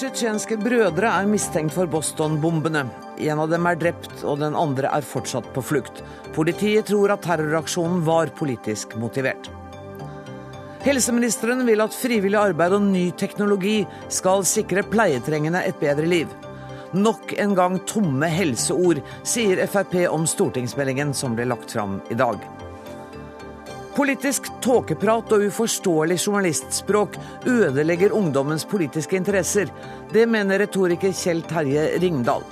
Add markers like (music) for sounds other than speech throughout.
tsjetsjenske brødre er mistenkt for Boston-bombene. En av dem er drept, og den andre er fortsatt på flukt. Politiet tror at terroraksjonen var politisk motivert. Helseministeren vil at frivillig arbeid og ny teknologi skal sikre pleietrengende et bedre liv. Nok en gang tomme helseord, sier Frp om stortingsmeldingen som ble lagt fram i dag. Politisk tåkeprat og uforståelig journalistspråk ødelegger ungdommens politiske interesser. Det mener retoriker Kjell Terje Ringdal.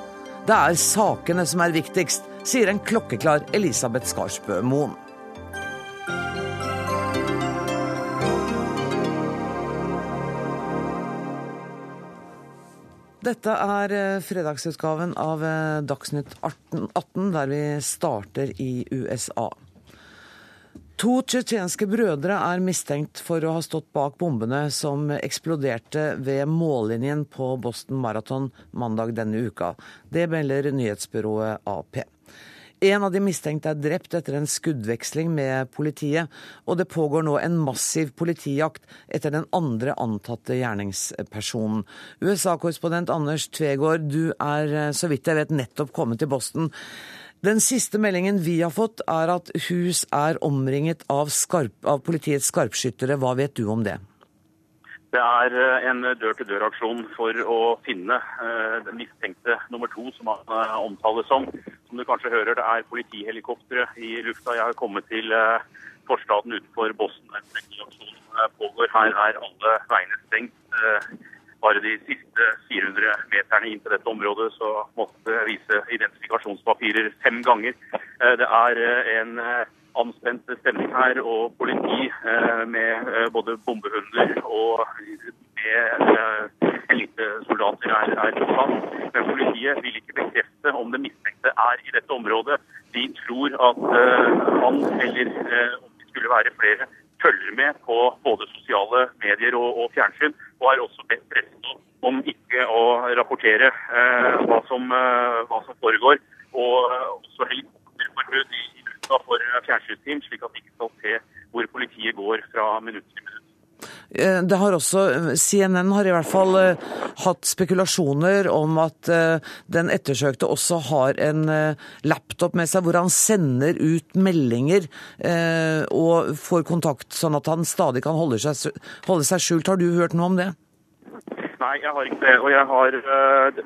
Det er sakene som er viktigst, sier en klokkeklar Elisabeth Skarsbø Moen. Dette er eh, fredagsutgaven av eh, Dagsnytt 18, der vi starter i USA. To tsjetsjenske brødre er mistenkt for å ha stått bak bombene som eksploderte ved mållinjen på Boston Marathon mandag denne uka. Det melder nyhetsbyrået Ap. En av de mistenkte er drept etter en skuddveksling med politiet, og det pågår nå en massiv politijakt etter den andre antatte gjerningspersonen. USA-korrespondent Anders Tvegård, du er så vidt jeg vet nettopp kommet til Boston. Den siste meldingen vi har fått, er at hus er omringet av, skarp, av politiets skarpskyttere. Hva vet du om det? Det er eh, en dør-til-dør-aksjon for å finne uh, den mistenkte nummer to, som han uh, omtales som. Som du kanskje hører, det er politihelikoptre i lufta. Jeg har kommet til forstaden utenfor Boston. Aksjonen pågår. Her er alle veiene stengt. Bare de siste 400 meterne inn til dette området så måtte jeg vise identifikasjonspapirer fem ganger. Eh, det er eh, en eh, anspent stemning her, og politi med både bombehunder og med elitesoldater er, er på plass. Men politiet vil ikke bekrefte om det mistenkte er i dette området. De tror at han, eller om det skulle være flere, følger med på både sosiale medier og, og fjernsyn, og har også bedt pressen om ikke å rapportere eh, hva, som, eh, hva, som, foregår. Og eh, også helikopterforbud i, lufta for fjernsynsteam, slik at de ikke skal se hvor politiet går fra minutt til minutt. Eh, det har også, CNN har i hvert fall eh, hatt spekulasjoner om at eh, den ettersøkte også har en laptop med seg hvor han sender ut meldinger og får kontakt, sånn at han stadig kan holde seg, holde seg skjult. Har du hørt noe om det? Nei, jeg har ikke det. Og jeg har,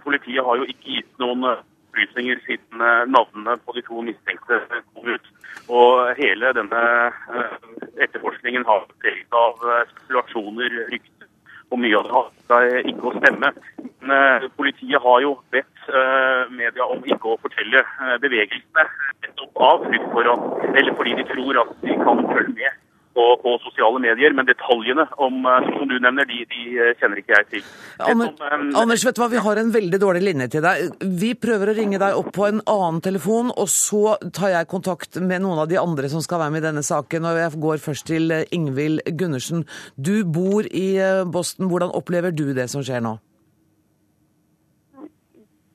politiet har jo ikke gitt noen opplysninger siden navnene på de to mistenkte kom ut. Og hele denne etterforskningen har preget av eh, spekulasjoner, rykter, og mye av det har seg ikke å stemme. Men eh, politiet har jo bedt eh, media om ikke å fortelle bevegelsene nettopp av frykt for at, eller fordi de tror at de kan følge med på, på, sosiale medier, men detaljene om, eh, som du nevner, de, de eh, kjenner ikke jeg til. Anders, som, um, Anders, vet du hva, vi har en veldig dårlig linje til deg. Vi prøver å ringe deg opp på en annen telefon, og så tar jeg kontakt med noen av de andre som skal være med i denne saken. og Jeg går først til Ingvild Gundersen. Du bor i Boston. Hvordan opplever du det som skjer nå?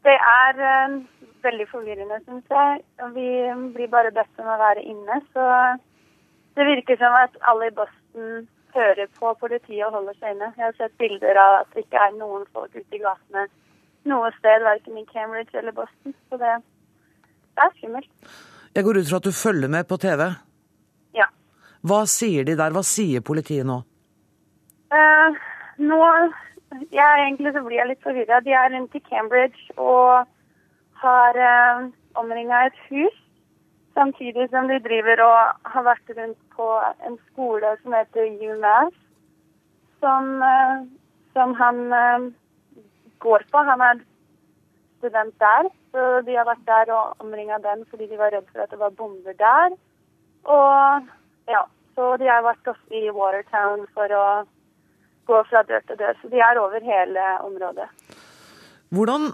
Det er uh, veldig forvirrende, syns jeg. Vi blir bare bedt om å være inne. så... Det virker som at alle i Boston hører på politiet og holder seg inne. Jeg har sett bilder av at det ikke er noen folk ute i gatene noe sted, verken i Cambridge eller Boston. Så det, det er skummelt. Jeg går ut fra at du følger med på TV? Ja. Hva sier de der? Hva sier politiet nå? Uh, nå ja, Egentlig så blir jeg litt forvirra. De er rundt i Cambridge og har uh, omringa et hus Samtidig som de driver og har vært rundt på en skole som heter UMass, som, eh, som han eh, går på. Han er student der, så de har vært der og omringa den fordi de var redd for at det var bomber der. Og ja, så de har vært også i Watertown for å gå fra dør til dør. Så de er over hele området. Hvordan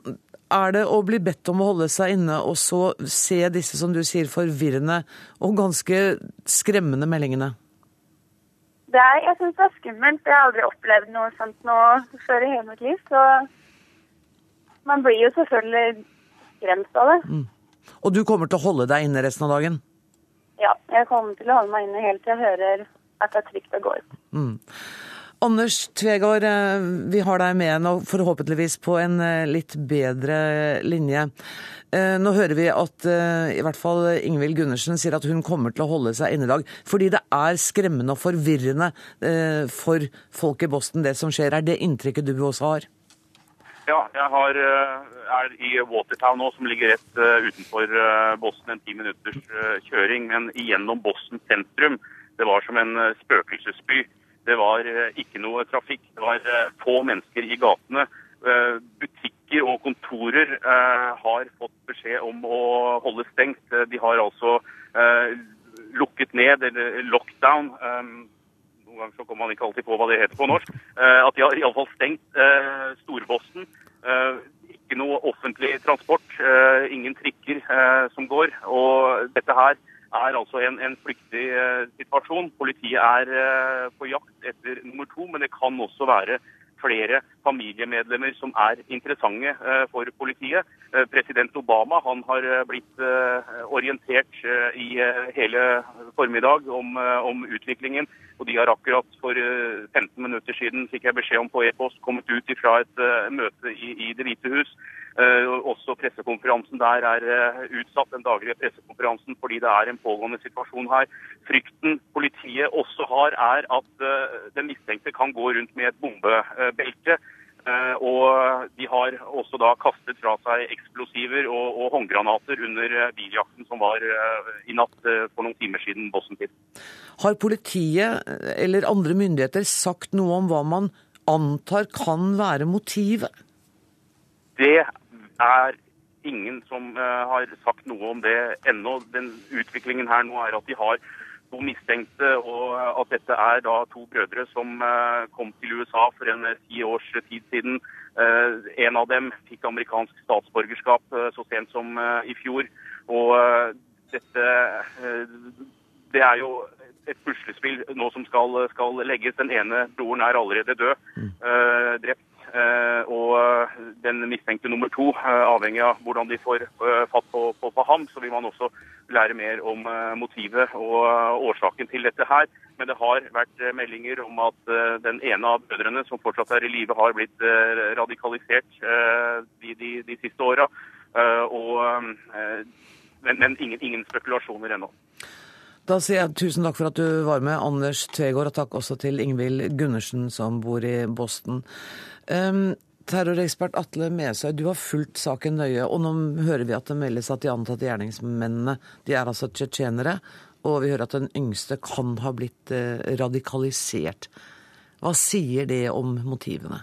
er det å bli bedt om å holde seg inne og så se disse, som du sier, forvirrende og ganske skremmende meldingene? Det er, jeg syns det er skummelt. Jeg har aldri opplevd noe sånt nå før i hele mitt liv. Så man blir jo selvfølgelig skremt av det. Mm. Og du kommer til å holde deg inne resten av dagen? Ja, jeg kommer til å holde meg inne helt til jeg hører at det er trygt å gå ut. Mm. Anders Tvegård, eh, vi har deg med nå forhåpentligvis på en eh, litt bedre linje. Eh, nå hører vi at i hvert fall Ingvild Gundersen sier at hun kommer til å holde seg inne i dag. Fordi det er skremmende og forvirrende for folk i Boston det som skjer. Er det inntrykket du også har? Ja, jeg har, er i Watertown nå, som ligger rett utenfor Boston. En ti minutters kjøring. Men gjennom Boston sentrum. Det var som en spøkelsesby. Det var eh, ikke noe trafikk. Det var eh, få mennesker i gatene. Eh, butikker og kontorer har fått beskjed om å holde stengt. De har altså lukket ned, eller lockdown. Noen ganger så kommer man ikke alltid på hva det heter på norsk. At de har iallfall stengt Storbossen. Ikke noe offentlig transport. Ingen trikker som går. Og dette her er altså en, en flyktig eh, situasjon. Politiet er eh, på jakt etter nummer to, men det kan også være flere familiemedlemmer som er interessante eh, for politiet. President Obama han har blitt orientert i hele formiddag om, om utviklingen. Og de har akkurat for 15 minutter siden fikk jeg beskjed om på e-post kommet ut fra et møte i, i Det hvite hus også pressekonferansen der er eh, utsatt, den daglige pressekonferansen, fordi det er en pågående situasjon her. Frykten politiet også har, er at eh, den mistenkte kan gå rundt med et bombebelte. Og de har også da kastet fra seg eksplosiver og, og håndgranater under biljakten som var i natt for noen timer siden Boston-tid. Har politiet eller andre myndigheter sagt noe om hva man antar kan være motivet? Det er ingen som uh, har sagt noe om det ennå. Den utviklingen her nå er at de har to mistenkte, og at dette er da to brødre som uh, kom til USA for en ti års tid siden. en av dem fikk amerikansk statsborgerskap så sent som i fjor. Og dette Det er jo et puslespill nå som skal, skal legges. Den ene broren er allerede død, drept Eh, og den mistenkte nummer to, eh, avhengig av hvordan de får eh, fatt på, på, på, ham, så vil man også lære mer om motivet og årsaken til dette her. Men det har vært meldinger om at den ene av brødrene som fortsatt er i live, har blitt radikalisert de, de, de siste åra. Men, men ingen, ingen spekulasjoner ennå. Da sier jeg tusen takk for at du var med, Anders Tvegård, og takk også til Ingvild Gundersen, som bor i Boston. Um, terrorekspert Atle Mesøy, du har fulgt saken nøye, og nå hører vi at det meldes at de antatte gjerningsmennene de er altså tsjetsjenere, og vi hører at den yngste kan ha blitt uh, radikalisert. Hva sier det om motivene?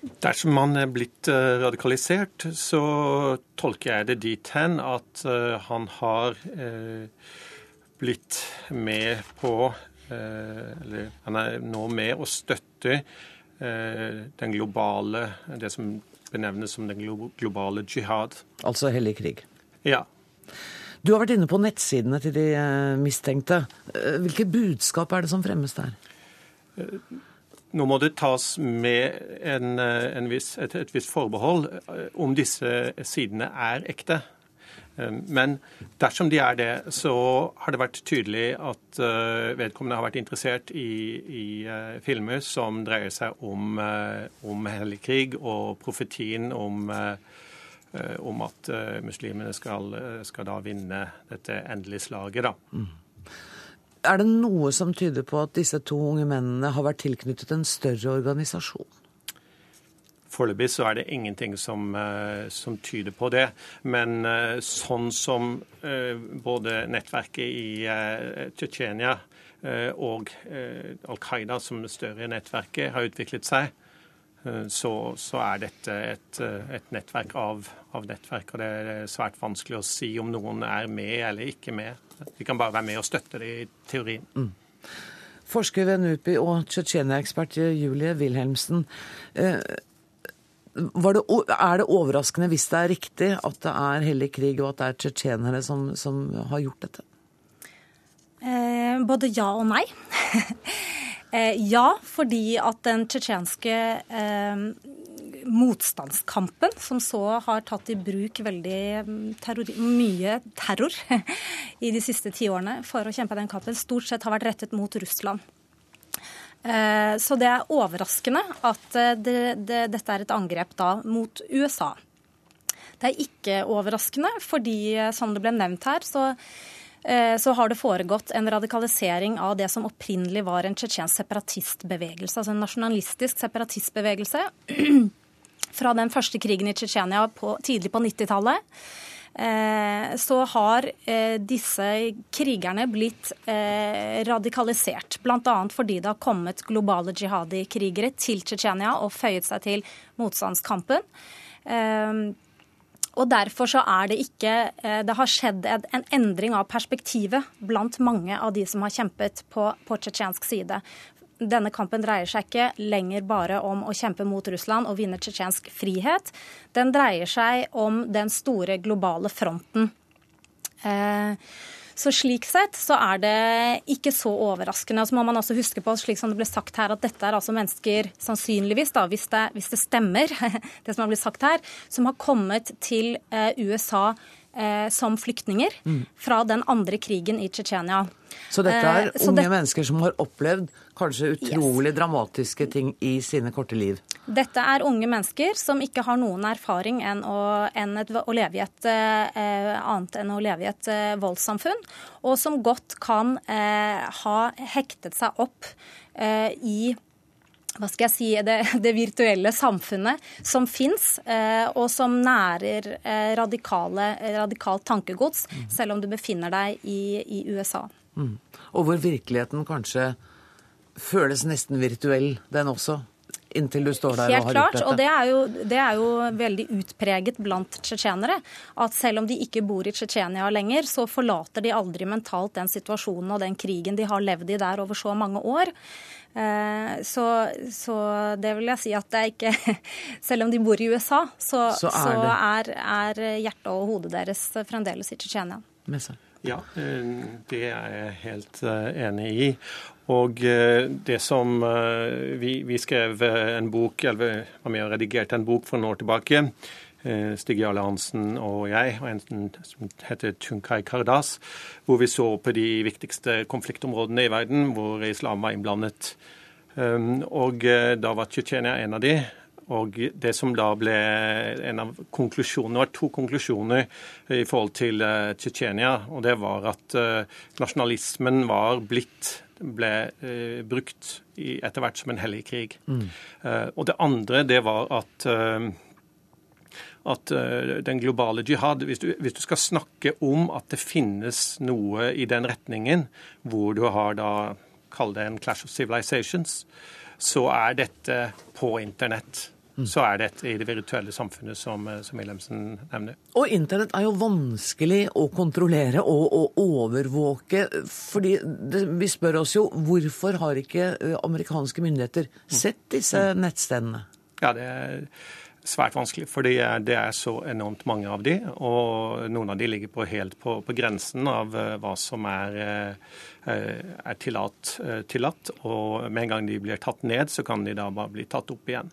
Dersom man er blitt eh, radikalisert, så tolker jeg det dit hen at eh, han har eh, blitt med på Eller han er nå med å støtte den globale Det som benevnes som den globale jihad. Altså hellig krig? Ja. Du har vært inne på nettsidene til de mistenkte. Hvilke budskap er det som fremmes der? Nå må det tas med en, eh, en viss, et, et visst forbehold eh, om disse sidene er ekte. Eh, men dersom de er det, så har det vært tydelig at vedkommende har vært interessert i, i filmer som dreier seg om, om hellig krig og profetien om, om at muslimene skal, skal, da vinne dette endelige slaget. da. Er det noe som tyder på at disse to unge mennene har vært tilknyttet en større organisasjon? Foreløpig så er det ingenting som, eh, som, tyder på det. Men eh, sånn som eh, både nettverket i Tsjetsjenia og Al Qaida som det større nettverket har utviklet seg, så, så er dette et, et nettverk av, av, nettverk. Og det er svært vanskelig å si om noen er med eller ikke med. Vi kan bare være med og støtte det i teorien. Mm. Forsker ved NUPI og Tsjetsjenia-ekspert Julie Wilhelmsen. Eh, det, er det overraskende hvis det er riktig at det er hellig krig og at det er tsjetsjenere som, som, har gjort dette? Eh, både ja og nei. (laughs) eh, ja, fordi at den tsjetsjenske eh, motstandskampen, som så har tatt i bruk veldig mm, terror, mye terror (laughs) i de siste tiårene for å kjempe den kampen, stort sett har vært rettet mot Russland. Eh, så det er overraskende at eh, det, det, dette er et angrep da mot USA. Det er ikke overraskende, fordi eh, som det ble nevnt her, så så har det foregått en radikalisering av det som opprinnelig var en tsjetsjensk separatistbevegelse. Altså en nasjonalistisk separatistbevegelse (clears throat) fra den første krigen i Tsjetsjenia tidlig på 90-tallet. Eh, så har eh, disse krigerne blitt eh, radikalisert. Bl.a. fordi det har kommet globale jihadi-krigere til Tsjetsjenia og føyet seg til motstandskampen. Og Derfor så er det ikke Det har skjedd en endring av perspektivet blant mange av de som har kjempet på, på tsjetsjensk side denne kampen dreier seg ikke lenger bare om å kjempe mot Russland og vinne tsjetsjensk frihet. Den dreier seg om den store globale fronten. Eh, så slik sett så er det ikke så overraskende. Så må man også huske på, slik som det ble sagt her, at dette er altså mennesker, sannsynligvis, da, hvis det, hvis det stemmer, (laughs) det som har blitt sagt her, som har kommet til eh, USA eh, som flyktninger mm. fra den andre krigen i Tsjetsjenia. Så dette er eh, unge det... mennesker som har opplevd kanskje utrolig yes. dramatiske ting i sine korte liv? Dette er unge mennesker som ikke har noen erfaring enn å, enn et, å leve i et eh, annet enn å leve i et eh, voldssamfunn, og som godt kan eh, ha hektet seg opp eh, i hva skal jeg si, det, (laughs) det virtuelle samfunnet som fins, eh, og som nærer radikale, radikalt tankegods, mm. selv om du befinner deg i, i USA. Mm. Og hvor virkeligheten kanskje føles nesten virtuell, den også? inntil du står der Helt og har klart, gjort dette? og det er, jo, det er jo veldig utpreget blant tsjetsjenere. At selv om de ikke bor i Tsjetsjenia lenger, så forlater de aldri mentalt den situasjonen og den krigen de har levd i der over så mange år. Eh, så, så, det vil jeg si at det er ikke (laughs) Selv om de bor i USA, så, så er, så er, er hjertet og hodet deres fremdeles i Tsjetsjenia. Ja, eh, det er jeg helt eh, enig i. Og eh, det som vi, vi skrev en bok, eller var med og redigerte en bok for noen år tilbake, Stig Jarle Hansen og jeg, og en som heter Tunkai Kardas, hvor vi så på de viktigste konfliktområdene i verden hvor islam var innblandet. Og da var Tsjetsjenia en av de. Og det som da ble en av konklusjonene, det var to konklusjoner i forhold til Tsjetsjenia. Og det var at nasjonalismen var blitt ble eh, brukt i, etter hvert som en hellig krig. Mm. Eh, og det andre, det var at eh, at uh, den globale jihad hvis du, hvis du, skal snakke om at det finnes noe i den retningen, hvor du har da Kall det en clash of civilizations, så er dette på internett. Mm. så er dette i det virtuelle samfunnet som, eh, som Wilhelmsen nevner. Og internett er jo vanskelig å kontrollere og, og overvåke. fordi det, Vi spør oss jo hvorfor har ikke eh, amerikanske myndigheter sett disse mm. nettstedene? Ja, det er svært vanskelig, for det er så enormt mange av de, og noen av de ligger på helt på, på grensen av hva som er, er tillatt, tillatt. Og med en gang de blir tatt ned, så kan de da bare bli tatt opp igjen.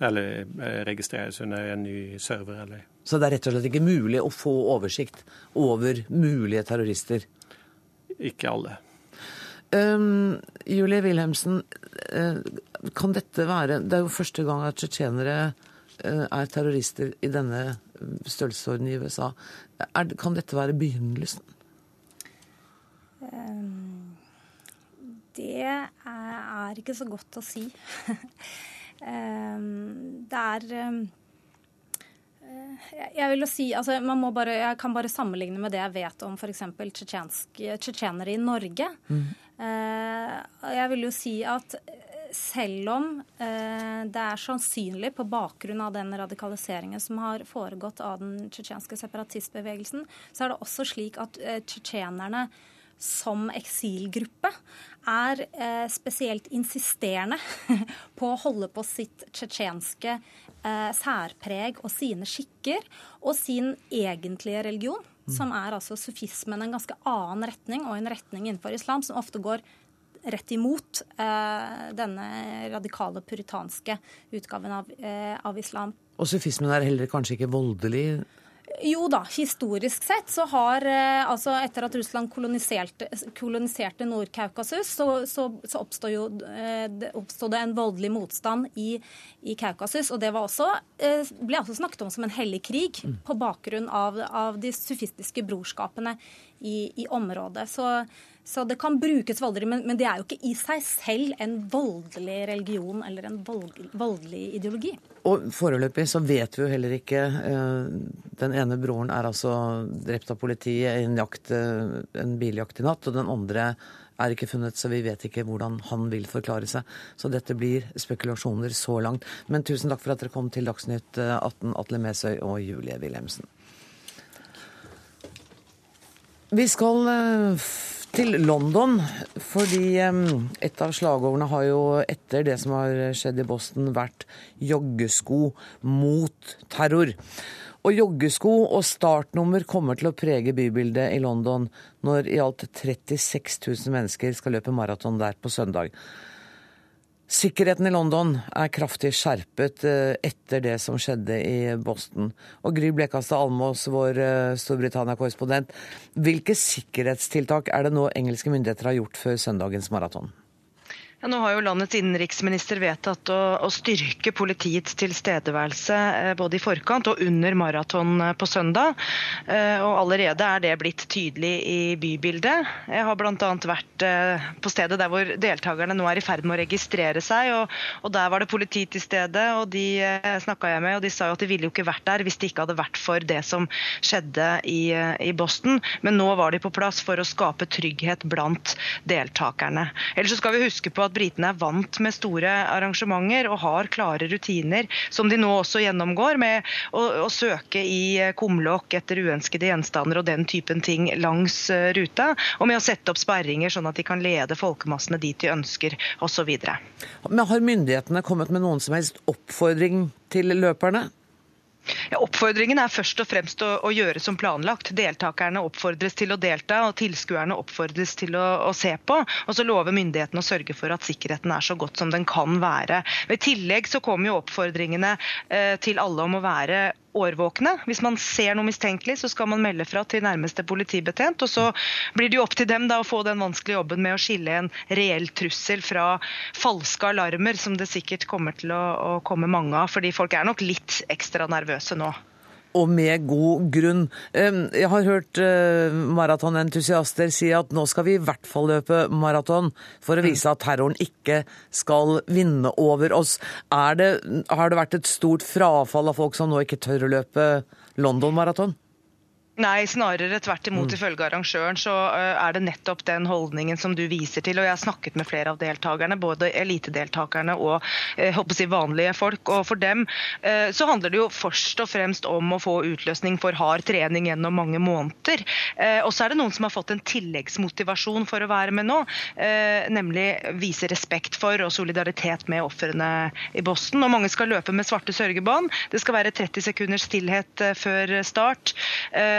Eller eh, registreres under en ny server. Eller. Så det er rett og slett ikke mulig å få oversikt over mulige terrorister? Ikke alle. Um, Julie Wilhelmsen, uh, kan dette være Det er jo første gang at tsjetsjenere uh, er terrorister i denne størrelsesorden i USA. Er, kan dette være begynnelsen? Um, det er, er ikke så godt å si. (laughs) Ehm, det er ehm, eh, jeg vil jo si, altså bare, jeg kan bare sammenligne med det jeg vet om f.eks. tsjetsjenere i Norge. Mm. Eh, jeg vil jo si at selv om eh, det er sannsynlig på bakgrunn av den radikaliseringen som har foregått av den tsjetsjenske separatistbevegelsen, så er det også slik at tsjetsjenerne som eksilgruppe er eh, spesielt insisterende (laughs) på å holde på sitt tsjetsjenske eh, særpreg og sine skikker og sin egentlige religion, mm. som er altså sufismen, en ganske annen retning og en retning innenfor islam som ofte går rett imot eh, denne radikale puritanske utgaven av, eh, av islam. Og sufismen er heller kanskje ikke voldelig? Jo da, historisk sett så har eh, altså Etter at Russland koloniserte, koloniserte Nord-Kaukasus, så, så, så oppstod, jo, eh, det, oppstod det en voldelig motstand i, i Kaukasus. Og det også, eh, ble også snakket om som en hellig krig mm. på bakgrunn av, av de sufistiske brorskapene i, i området. Så så det kan brukes voldelig, men, men, det er jo ikke i seg selv en voldelig religion eller en voldelig ideologi. Og foreløpig så vet vi jo heller ikke eh, Den ene broren er altså drept av politiet i en, jakt, eh, en biljakt i natt, og den andre er ikke funnet, så vi vet ikke hvordan han vil forklare seg. Så dette blir spekulasjoner så langt. Men tusen takk for at dere kom til Dagsnytt 18, eh, Atle Mesøy og Julie Wilhelmsen. Vi skal til London, fordi et av slagordene har jo etter det som har skjedd i Boston, vært 'joggesko mot terror'. Og joggesko og startnummer kommer til å prege bybildet i London når i alt 36 000 mennesker skal løpe maraton der på søndag. Sikkerheten i London er kraftig skjerpet eh, etter det som skjedde i Boston. Og Gry Blekastad Almås, vår eh, Storbritannia-korrespondent, hvilke sikkerhetstiltak er det nå engelske myndigheter har gjort før søndagens maraton? Ja, nå har jo landets innenriksminister vedtatt å, å, styrke politiets tilstedeværelse eh, både i forkant og under maraton eh, på søndag. Eh, og Allerede er det blitt tydelig i bybildet. Jeg har bl.a. vært på stedet der hvor deltakerne nå er i ferd med å registrere seg. og, og Der var det politi til stede, og de snakka jeg med, og de sa jo at de ville jo ikke vært der hvis det ikke hadde vært for det som skjedde i, i Boston. Men nå var de på plass for å skape trygghet blant deltakerne. Ellers så skal vi huske på at at britene er vant med store arrangementer og har klare rutiner, som de nå også gjennomgår, med å, å søke i kumlokk etter uønskede gjenstander og den typen ting langs eh, ruta, og med å sette opp sperringer sånn at de kan lede folkemassene dit de ønsker osv. Har myndighetene kommet med noen som helst oppfordring til løperne? Ja, oppfordringen er først og fremst å, å, gjøre som planlagt. Deltakerne oppfordres til å delta, og tilskuerne oppfordres til å, å, se på. Og så lover myndighetene å sørge for at sikkerheten er så godt som den kan være. I tillegg så kommer jo oppfordringene eh, til alle om å være årvåkne. Hvis man ser noe mistenkelig, så skal man melde fra til nærmeste politibetjent. Og så blir det jo opp til dem da å få den vanskelige jobben med å skille en reell trussel fra falske alarmer, som det sikkert kommer til å, å komme mange av. Fordi folk er nok litt ekstra nervøse nå og med god grunn. Jeg har hørt eh, maratonentusiaster si at nå skal vi i hvert fall løpe maraton for å vise at terroren ikke skal vinne over oss. Det, har det vært et stort frafall av folk som nå ikke tør å løpe London Maraton? Nei, snarere tvert imot. Mm. Ifølge arrangøren så eh, er det nettopp den holdningen som du viser til. og Jeg har snakket med flere av deltakerne, både elitedeltakerne og eh, si, vanlige folk. og For dem eh, så handler det jo først og fremst om å få utløsning for hard trening gjennom mange måneder. Og så er det noen som har fått en tilleggsmotivasjon for å være med nå, nemlig vise respekt for og solidaritet med ofrene i Boston. Og Mange skal løpe med svarte sørgebånd. Det skal være 30 sekunders stillhet før start.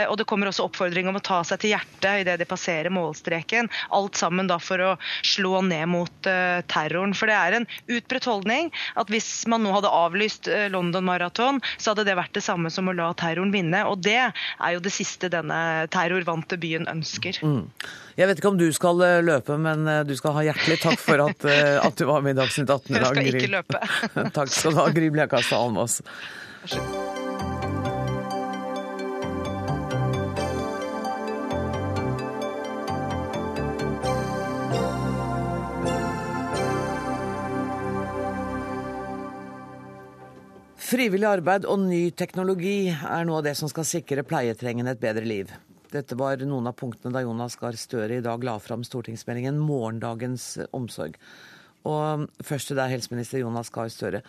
Eh, og det kommer også oppfordring om å ta seg til hjertet idet de passerer målstreken. Alt sammen da for å slå ned mot uh, terroren. For det er en utbredt holdning at hvis man nå hadde avlyst uh, London Marathon, så hadde det vært det samme som å la terroren vinne. Og det er jo det siste denne terrorvante byen ønsker. Mm. Jeg vet ikke om du skal løpe, men du skal ha hjertelig takk for at, (laughs) at du var med i Dagsnytt 18 i dag. Jeg skal ikke løpe. (laughs) takk skal du ha, Gry Blekastad Almås. Vær så god. Frivillig arbeid og ny teknologi er noe av det som skal sikre pleietrengende et bedre liv. Dette var noen av punktene da Jonas Gahr Støre i dag la fram stortingsmeldingen 'Morgendagens omsorg'. Og først til deg, helseminister Jonas Gahr Støre.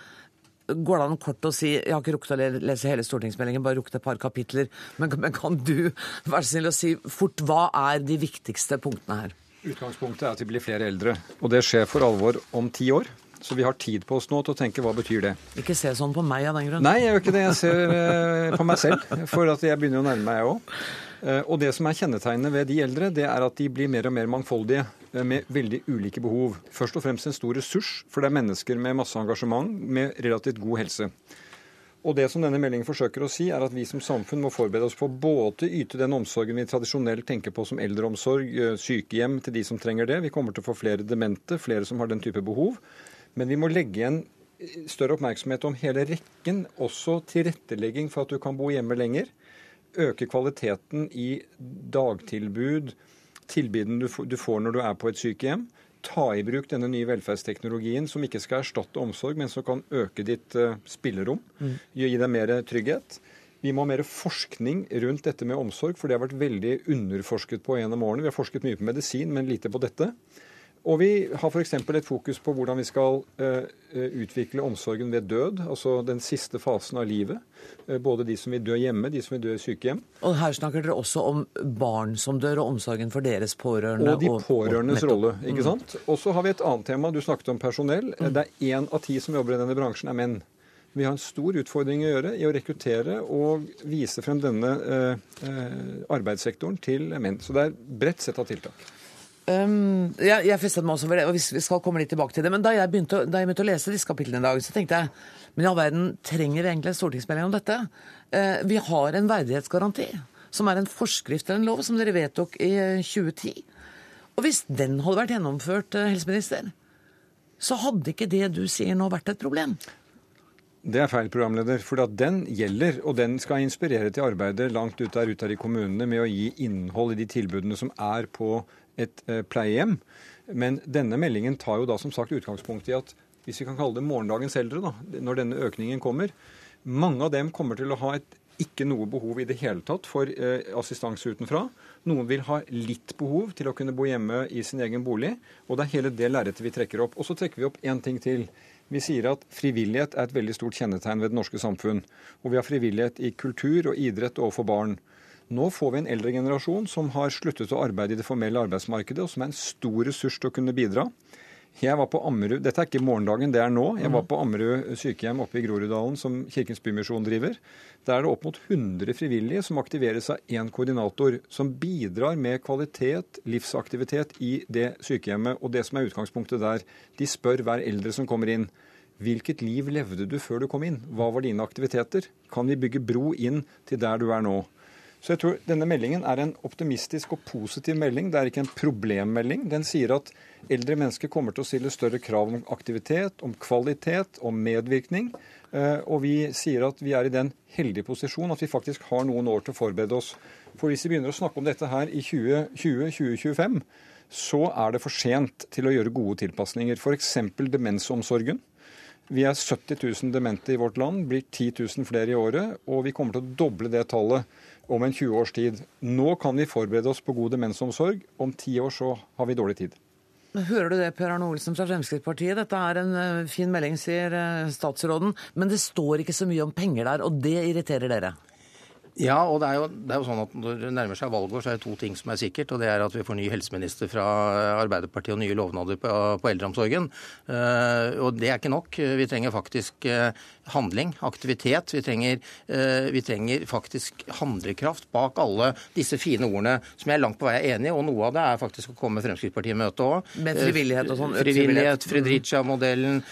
Går det an kort å si, jeg har ikke rukket å lese hele stortingsmeldingen, bare rukket et par kapitler, men, men kan du være snill å si fort hva er de viktigste punktene her? Utgangspunktet er at vi blir flere eldre, og det skjer for alvor om ti år. Så vi har tid på oss nå til å tenke hva betyr det. Ikke se sånn på meg av den grunn. Nei, jeg gjør ikke det. Jeg ser eh, på meg selv. For at jeg begynner å nærme meg, jeg òg. Eh, og det som er kjennetegnet ved de eldre, det er at de blir mer og mer mangfoldige. Eh, med veldig ulike behov. Først og fremst en stor ressurs, for det er mennesker med masse engasjement med relativt god helse. Og det som denne meldingen forsøker å si, er at vi som samfunn må forberede oss på både yte den omsorgen vi tradisjonelt tenker på som eldreomsorg, eh, sykehjem til de som trenger det. Vi kommer til å få flere demente, flere som har den type behov. Men vi må legge igjen større oppmerksomhet om hele rekken, også tilrettelegging for at du kan bo hjemme lenger. Øke kvaliteten i dagtilbud, tilbudene du får når du er på et sykehjem ta i bruk denne nye velferdsteknologien som ikke skal erstatte omsorg, men som kan øke ditt uh, spillerom, mm. gi deg mer trygghet. Vi må ha mer forskning rundt dette med omsorg, for det har vært veldig underforsket på gjennom årene. Vi har forsket mye på medisin, men lite på dette. Og vi har f.eks. et fokus på hvordan vi skal uh, utvikle omsorgen ved død, altså den siste fasen av livet. Uh, både de som vil dø hjemme, de som vil dø i sykehjem. Og her snakker dere også om barn som dør, og omsorgen for deres pårørende. Og de pårørendes og, rolle, ikke mm. sant. Og så har vi et annet tema. Du snakket om personell. Mm. Det er én av ti som jobber i denne bransjen, er menn. Vi har en stor utfordring å gjøre i å rekruttere og vise frem denne eh, arbeidssektoren til menn. Så det er bredt sett av tiltak. Um, jeg, jeg festet meg også over det, og vi skal komme litt tilbake til det. Men da jeg begynte, da jeg begynte å lese disse kapitlene i dag, så tenkte jeg men i all verden, trenger vi egentlig en stortingsmelding om dette? Uh, vi har en verdighetsgaranti, som er en forskrift eller en lov som dere vedtok i 2010. Eh, og hvis den hadde vært gjennomført, uh, helseminister, så hadde ikke det du sier nå vært et problem? Det er feil, programleder. For den gjelder, og den skal inspirere til arbeidet langt ut der ute i kommunene med å gi innhold i de tilbudene som er på et eh, pleiehjem. Men denne meldingen tar jo da som sagt utgangspunkt i at hvis vi kan kalle det morgendagens eldre, da, når denne økningen kommer, mange av dem kommer til å ha et ikke noe behov i det hele tatt for eh, assistanse utenfra. Noen vil ha litt behov til å kunne bo hjemme i sin egen bolig. Og det er hele det lerretet vi trekker opp. Og så trekker vi opp én ting til. Vi sier at frivillighet er et veldig stort kjennetegn ved det norske samfunn. Og vi har frivillighet i kultur og idrett overfor barn. Nå får vi en eldre generasjon som har sluttet å arbeide i det formelle arbeidsmarkedet, og som er en stor ressurs til å kunne bidra. Jeg var på Ammerud, Dette er ikke morgendagen, det er nå. Jeg var på Ammerud sykehjem oppe i Groruddalen som Kirkens Bymisjon driver. Der er det opp mot 100 frivillige som aktiveres av én koordinator, som bidrar med kvalitet, livsaktivitet i det sykehjemmet. Og det som er utgangspunktet der, de spør hver eldre som kommer inn. Hvilket liv levde du før du kom inn? Hva var dine aktiviteter? Kan vi bygge bro inn til der du er nå? Så jeg tror denne meldingen er en optimistisk og positiv melding. Det er ikke en problemmelding. Den sier at eldre mennesker kommer til å stille større krav om aktivitet, om kvalitet, om medvirkning. Eh, og vi sier at vi er i den heldige posisjon at vi faktisk har noen år til å forberede oss. For hvis vi begynner å snakke om dette her i 2020-2025, så er det for sent til å gjøre gode tilpasninger. F.eks. demensomsorgen. Vi er 70 000 demente i vårt land, blir 10 000 flere i året, og vi kommer til å doble det tallet om en 20 års tid. Nå kan vi forberede oss på god demensomsorg. Om ti år så har vi dårlig tid. Hører du det, Per Arne Olsen fra Fremskrittspartiet? Dette er en eh, fin melding, sier eh, statsråden. Men det står ikke så mye om penger der, og det irriterer dere? Ja, og det er, jo, det er, jo, sånn at når det nærmer seg valgår, så er det to ting som er sikkert. Og det er at vi får ny helseminister fra Arbeiderpartiet og nye lovnader på, på eldreomsorgen. Uh, og det er ikke nok. Vi trenger faktisk uh, handling, aktivitet. Vi trenger, uh, vi trenger, faktisk handlekraft bak alle disse fine ordene som jeg langt på vei er enig i. Og noe av det er faktisk å komme Fremskrittspartiet i møte òg. Med frivillighet og sånn? Frivillighet, Fredricia-modellen,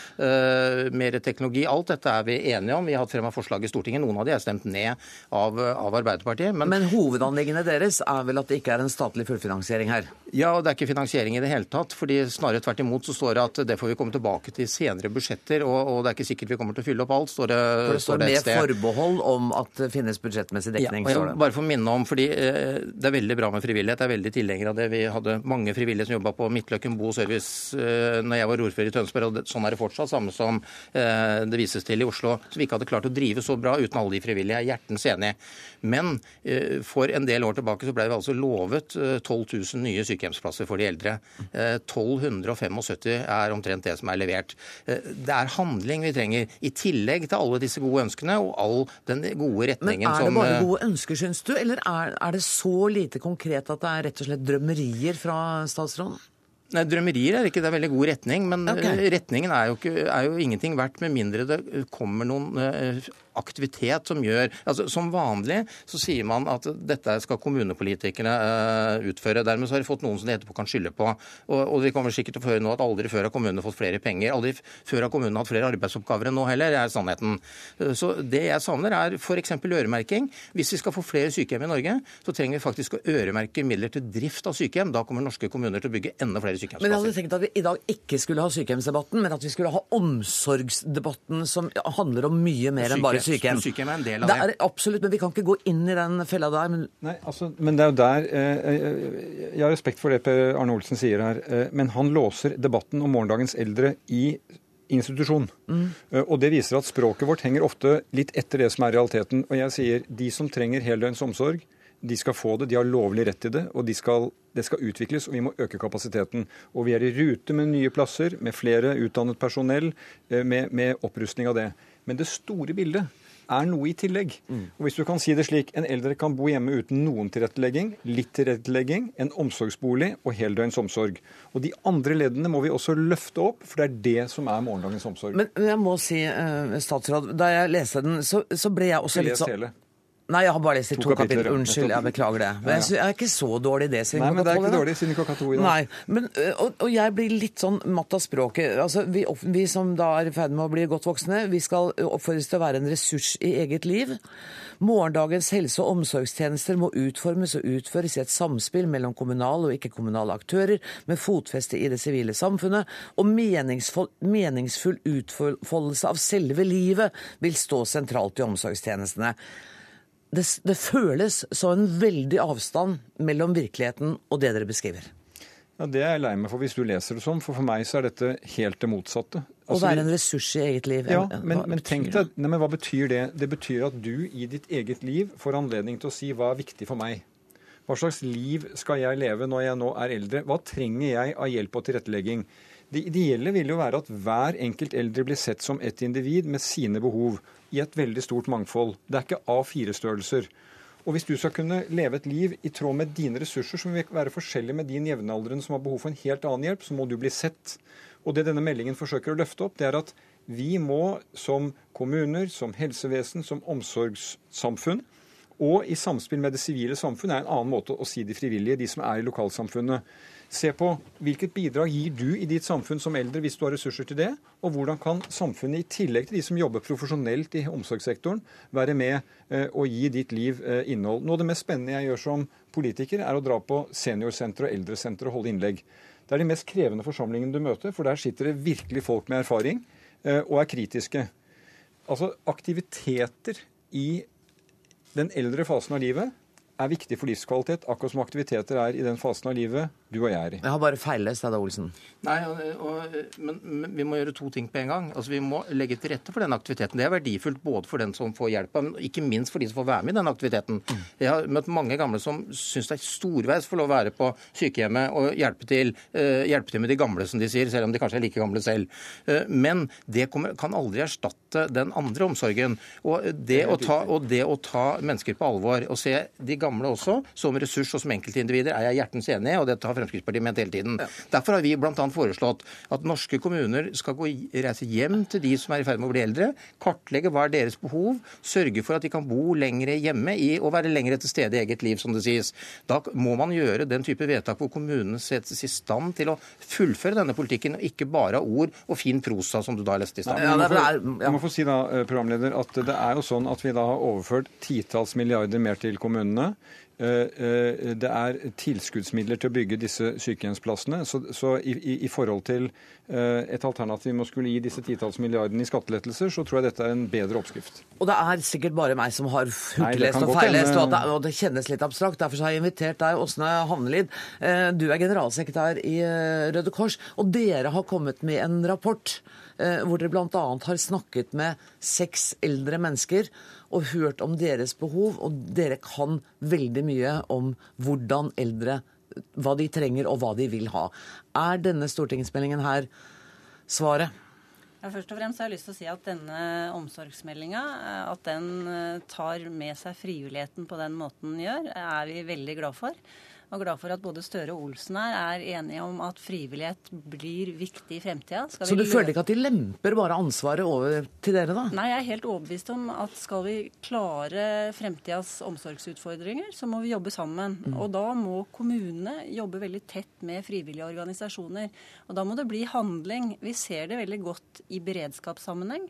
mer teknologi. Alt dette er vi enige om. Vi har hatt frem av forslag i Stortinget. Noen av de er stemt ned av av Arbeiderpartiet. Men, men hovedanliggendet deres er vel at det ikke er en statlig fullfinansiering her? Ja, og det er ikke finansiering i det hele tatt. fordi Snarere tvert imot så står det at det får vi komme tilbake til senere budsjetter. Og, og det er ikke sikkert vi kommer til å fylle opp alt. står det, For det står, med forbehold om at det finnes budsjettmessig dekning? Ja, står det. bare for å minne om, fordi eh, Det er veldig bra med frivillighet. Jeg er veldig tilhenger av det. Vi hadde mange frivillige som jobba på Midtløkken bo og service eh, når jeg var ordfører i Tønsberg. og det, Sånn er det fortsatt. Samme som eh, det vises til i Oslo. Som vi ikke hadde klart å drive så bra uten alle de frivillige. Jeg er hjertens enig. Men eh, for en del år tilbake så ble vi altså lovet 12 eh, 000 nye sykehjemsplasser for de eldre. 1275 eh, er omtrent det som er levert. Det er handling vi trenger, i tillegg til alle disse gode ønskene og all den gode retningen som Men er det bare gode ønsker, syns du, eller er, er det så lite konkret at det er rett og slett drømmerier fra statsråden? Nei, Drømmerier er ikke det er veldig god retning, men okay. retningen er jo, ikke, er jo, ingenting verdt med mindre det kommer noen aktivitet som gjør altså Som vanlig så sier man at dette skal kommunepolitikerne uh, utføre. Dermed så har de fått noen som de etterpå kan skylde på. Og, og de kommer sikkert til å høre nå at aldri før har kommunene fått flere penger. Aldri før har kommunene hatt flere arbeidsoppgaver enn nå heller, er sannheten. Så det jeg savner, er f.eks. øremerking. Hvis vi skal få flere sykehjem i Norge, så trenger vi faktisk å øremerke midler til drift av sykehjem. Da kommer norske kommuner til å bygge enda flere sykehjemsplasser. Men jeg hadde tenkt at vi i dag ikke skulle ha sykehjemsdebatten, men at vi skulle ha omsorgsdebatten som handler om mye mer enn bare sykehjem. Sykehjem er en del av det. det er, absolutt, men vi kan ikke gå inn i den fella der. Men... Nei, altså, men det er jo der eh, eh, Jeg har respekt for det Per Arne Olsen sier her, eh, men han låser debatten om morgendagens eldre i institusjon. Mm. Og det viser at språket vårt henger ofte litt etter det som er realiteten. Og jeg sier de som trenger heldøgns omsorg, de skal få det, de har lovlig rett til det, og de skal, det skal utvikles, og vi må øke kapasiteten. Og vi er i rute med nye plasser, med flere utdannet personell, med, med opprustning av det. Men det store bildet er noe i tillegg. Mm. Og hvis du kan si det slik, En eldre kan bo hjemme uten noen tilrettelegging, litt tilrettelegging, en omsorgsbolig og heldøgns omsorg. Og De andre leddene må vi også løfte opp, for det er det som er morgendagens omsorg. Men jeg må si, uh, statsråd, da jeg leste den, så, så ble jeg også litt sånn Nei, jeg har bare lest i to, to kapitler. Unnskyld, jeg beklager det. Men jeg, er ikke så dårlig det siden Nei, men det er ikke dårlig siden klokka to i dag. Nei, men, og, og, jeg blir litt sånn matt av språket. Altså, vi, vi, som da er i ferd med å bli godt voksne, vi skal oppfordres til å være en ressurs i eget liv. Morgendagens helse- og omsorgstjenester må utformes og utføres i et samspill mellom kommunale og ikke-kommunale aktører, med fotfeste i det sivile samfunnet, og meningsfull, meningsfull utfoldelse av selve livet vil stå sentralt i omsorgstjenestene det, det føles så en veldig avstand mellom virkeligheten og det dere beskriver. Ja, Det er jeg lei meg for hvis du leser det sånn, for for meg så er dette helt det motsatte. Altså, Å være en ressurs i eget liv. Ja, men, men tenk deg, nei, men hva betyr det? Det betyr at du i ditt eget liv får anledning til å si hva er viktig for meg. Hva slags liv skal jeg leve når jeg nå er eldre? Hva trenger jeg av hjelp og tilrettelegging? Det ideelle vil jo være at hver enkelt eldre blir sett som et individ med sine behov i et veldig stort mangfold. Det er ikke A4-størrelser. Og hvis du skal kunne leve et liv i tråd med dine ressurser, som vil være forskjellig med din jevnaldrende som har behov for en helt annen hjelp, så må du bli sett. Og det denne meldingen forsøker å løfte opp, det er at vi må som kommuner, som helsevesen, som omsorgssamfunn, og i samspill med det sivile samfunn er en annen måte å si de frivillige, de som er i lokalsamfunnet. Se på hvilket bidrag gir du i ditt samfunn som eldre hvis du har ressurser til det, og hvordan kan samfunnet i tillegg til de som jobber profesjonelt i omsorgssektoren, være med eh, og gi ditt liv eh, innhold. Noe av det mest spennende jeg gjør som politiker, er å dra på seniorsenter og eldresenter og holde innlegg. Det er de mest krevende forsamlingene du møter, for der sitter det virkelig folk med erfaring eh, og er kritiske. Altså aktiviteter i den eldre fasen av livet er viktig for livskvalitet, akkurat som aktiviteter er i den fasen av livet du og jeg er i. Jeg har bare feillest, Edda Olsen. Nei, og, og, men, men, vi må gjøre to ting på en gang. Altså, Vi må legge til rette for den aktiviteten. Det er verdifullt både for den som får hjelp, men ikke minst for de som får være med i den aktiviteten. Mm. Jeg har møtt mange gamle som syns det er storveis for å være på sykehjemmet og hjelpe til, uh, hjelpe til med de gamle, som de sier, selv om de kanskje er like gamle selv. Uh, men det kommer, kan aldri erstatte den andre omsorgen. Og det, å ta, og det å ta mennesker på alvor og se de gamle også som ressurs og som enkeltindivider, er jeg hjertens enig i. og det har Fremskrittspartiet ment hele tiden. Ja. Derfor har vi bl.a. foreslått at norske kommuner skal gå, reise hjem til de som er i ferd med å bli eldre, kartlegge hva er deres behov, sørge for at de kan bo lengre hjemme i, og være lengre til stede i eget liv, som det sies. Da må man gjøre den type vedtak hvor kommunene settes i stand til å fullføre denne politikken, og ikke bare av ord og fin prosa, som du da leste i stad. Ja, jeg må få si da, eh, programleder, at det er jo sånn at vi da har overført titalls milliarder mer til kommunene. Eh, eh, det er tilskuddsmidler til å bygge disse sykehjemsplassene. Så, så i, i, forhold til eh, et alternativ med å skulle gi disse titalls milliardene i skattelettelser, så tror jeg dette er en bedre oppskrift. Og det er sikkert bare meg som har hurtiglest og feillest, og, og, det kjennes litt abstrakt. Derfor har jeg invitert deg, Åsne Havnelid. Du er generalsekretær i Røde Kors, og dere har kommet med en rapport hvor dere bl.a. har snakket med seks eldre mennesker og hørt om deres behov, og dere kan veldig mye om hvordan eldre Hva de trenger, og hva de vil ha. Er denne stortingsmeldingen her svaret? Ja, først og fremst har jeg lyst til å si at denne omsorgsmeldinga at den eh, tar med seg frivilligheten på den måten den gjør, er vi veldig glad for. Og glad for at både Støre og Olsen her er enige om at frivillighet blir viktig i fremtida. Så du føler ikke at de lemper bare ansvaret over til dere, da? Nei, jeg er helt overbevist om at skal vi klare fremtidas omsorgsutfordringer, så må vi jobbe sammen. Mm. Og da må kommunene jobbe veldig tett med frivillige organisasjoner. Og da må det bli handling. Vi ser det veldig godt i beredskapssammenheng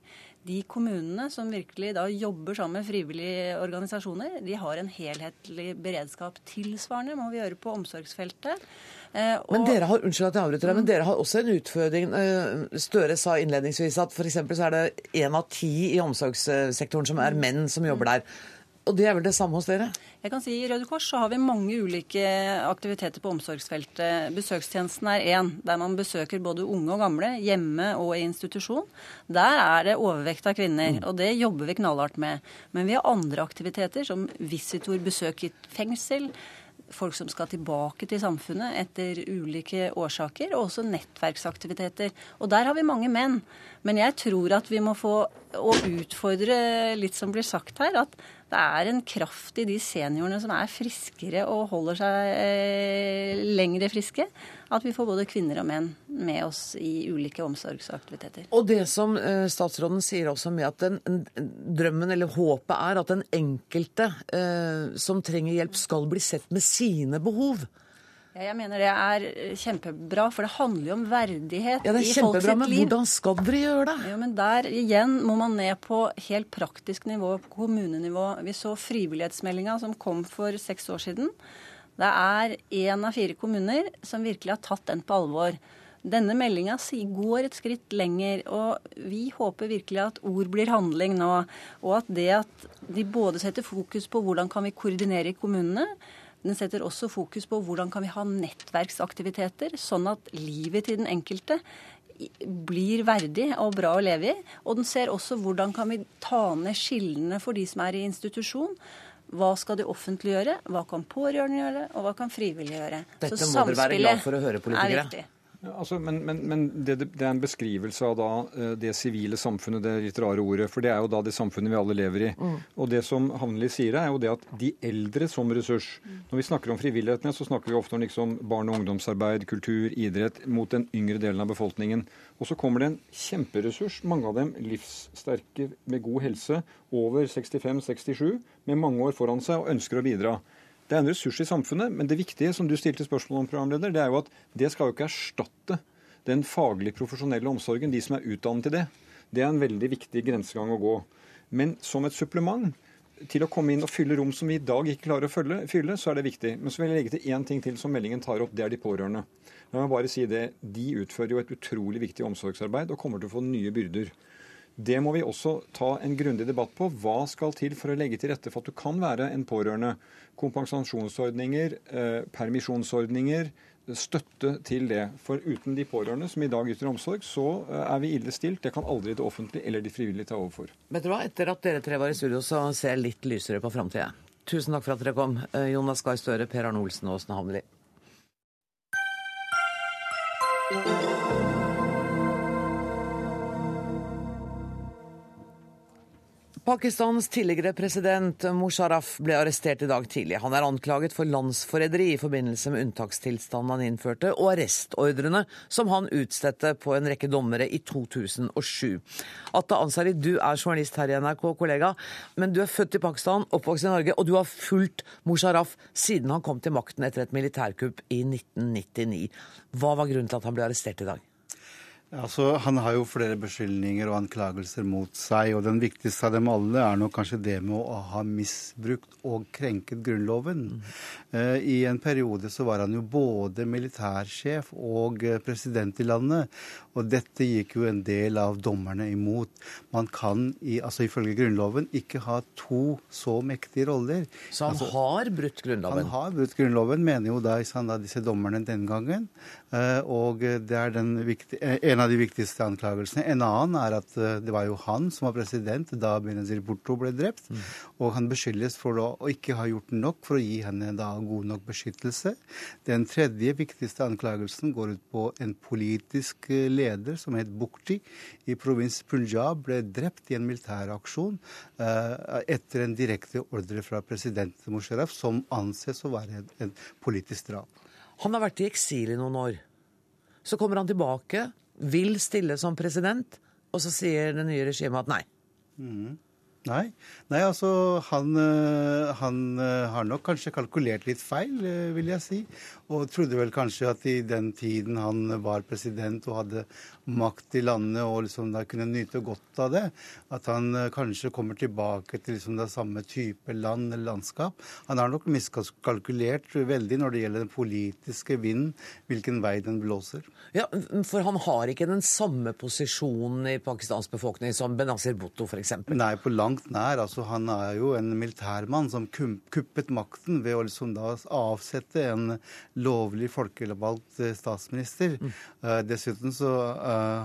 de kommunene som virkelig da jobber sammen med frivillige organisasjoner, de har en helhetlig beredskap. Tilsvarende må vi gjøre på omsorgsfeltet. Eh, og... Men dere har unnskyld at jeg avbryter deg, men dere har også en utfordring. Eh, Støre sa innledningsvis at f.eks. så er det én av ti i omsorgssektoren som er menn som jobber der. Og det er vel det samme hos dere? Jeg kan si I Røde Kors så har vi mange ulike aktiviteter på omsorgsfeltet. Besøkstjenesten er én, der man besøker både unge og gamle, hjemme og i institusjon. Der er det overvekt av kvinner, og det jobber vi knallhardt med. Men vi har andre aktiviteter, som visitor-besøk i fengsel folk som skal tilbake til samfunnet etter ulike årsaker, og også nettverksaktiviteter. Og der har vi mange menn. Men jeg tror at vi må få å utfordre litt som blir sagt her, at det er en kraft i de seniorene som er friskere og holder seg eh, lengre friske. At vi får både kvinner og menn med oss i ulike omsorgsaktiviteter. Og det som eh, statsråden sier også med at den, drømmen eller håpet er at den enkelte eh, som trenger hjelp, skal bli sett med sine behov. Ja, jeg mener det er eh, kjempebra, for det handler jo om verdighet ja, det er i folks liv. Men hvordan skal dere gjøre det? Ja, men Der igjen må man ned på helt praktisk nivå, på kommunenivå. Vi så frivillighetsmeldinga som kom for seks år siden. Det er én av fire kommuner som virkelig har tatt den på alvor. Denne meldinga går et skritt lenger, og vi håper virkelig at ord blir handling nå. Og at det at de både setter fokus på hvordan kan vi koordinere i kommunene, den setter også fokus på hvordan kan vi ha nettverksaktiviteter, sånn at livet til den enkelte blir verdig og bra å leve i. Og den ser også hvordan kan vi ta ned skillene for de som er i institusjon. Hva skal det offentlige gjøre, hva kan pårørende gjøre, og hva kan frivillige gjøre. Dette Så må dere være glad for å høre, politikere. Ja, altså, men, men, men det, det, er en beskrivelse av da eh, det sivile samfunnet, det litt rare ordet. For det er jo da det samfunnet vi alle lever i. Mm. Og det som Hanli sier, er jo det at de eldre som ressurs Når vi snakker om frivillighetene, så snakker vi ofte om liksom barne- og ungdomsarbeid, kultur, idrett mot den yngre delen av befolkningen. Og så kommer det en kjemperessurs, mange av dem livssterke med god helse, over 65-67, med mange år foran seg og ønsker å bidra. Det er en ressurs i samfunnet, men det viktige som du stilte spørsmål om, programleder, det er jo at det skal jo ikke erstatte den faglig profesjonelle omsorgen, de som er utdannet til det. Det er en veldig viktig grensegang å gå. Men som et supplement til å komme inn og fylle rom som vi i dag ikke klarer å fylle, fylle så er det viktig. Men så vil jeg legge til én ting til som meldingen tar opp, det er de pårørende. La meg bare si det. De utfører jo et utrolig viktig omsorgsarbeid og kommer til å få nye byrder. Det må vi også ta en grundig debatt på. Hva skal til for å legge til rette for at du kan være en pårørende? Kompensasjonsordninger, eh, permisjonsordninger, støtte til det. For uten de pårørende som i dag yter omsorg, så eh, er vi ille stilt. Det kan aldri det offentlige eller de frivillige ta over for. Vet du hva, etter at dere tre var i studio, så ser jeg litt lysere på framtida. Tusen takk for at dere kom, eh, Jonas Gahr Støre, Per Arne Olsen og Åsne Hamli. Pakistans tidligere president Musharraf ble arrestert i dag tidlig. Han er anklaget for landsforræderi i forbindelse med unntakstilstanden han innførte, og arrestordrene som han utstedte på en rekke dommere i 2007. Atta Ansari, du er journalist her i NRK, kollega, men du er født i Pakistan, oppvokst i Norge, og du har fulgt Musharraf siden han kom til makten etter et militærkupp i 1999. Hva var grunnen til at han ble arrestert i dag? Altså, Han har jo flere beskyldninger og anklagelser mot seg. og Den viktigste av dem alle er nok kanskje det med å ha misbrukt og krenket Grunnloven. Mm. Uh, I en periode så var han jo både militærsjef og eh, president i landet. Og dette gikk jo en del av dommerne imot. Man kan i, altså ifølge Grunnloven ikke ha to så mektige roller. Så han altså, har brutt Grunnloven? Han har brutt Grunnloven, mener jo da, da disse dommerne den gangen. Uh, og det er den viktige, en av de viktigste anklagelsene. En annen er at eh, det var jo han som var president da Benazir Bhutto ble drept. Mm. Og han beskyldes for å, ikke ha gjort nok for å gi henne da god nok beskyttelse. Den tredje viktigste anklagelsen går ut på en politisk eh, leder som het Bukti i provins Punjab, ble drept i en militæraksjon etter en direkte ordre fra president Musharraf, som anses å være en politisk drap. Han har vært i eksil i noen år. Så kommer han tilbake, vil stille som president, og så sier det nye regimet at nei. Mm. Nei. Nei, altså han, eh, han, eh, har nok kanskje kalkulert litt feil, eh, vil jeg si. Og trodde vel kanskje at i den tiden han var president og hadde makt i landet og liksom da kunne nyte godt av det, at han kanskje kommer tilbake til liksom det samme type land eller landskap. Han har nok miskalkulert veldig når det gjelder den politiske vinden, hvilken vei den blåser. Ja, For han har ikke den samme posisjonen i Pakistans befolkning som Benazir Bhutto f.eks.? Nei, på langt nær. Altså, han er jo en militærmann som kuppet makten ved å liksom da avsette en lovlig folkevalgt eh, statsminister. Mm. Uh, dessuten så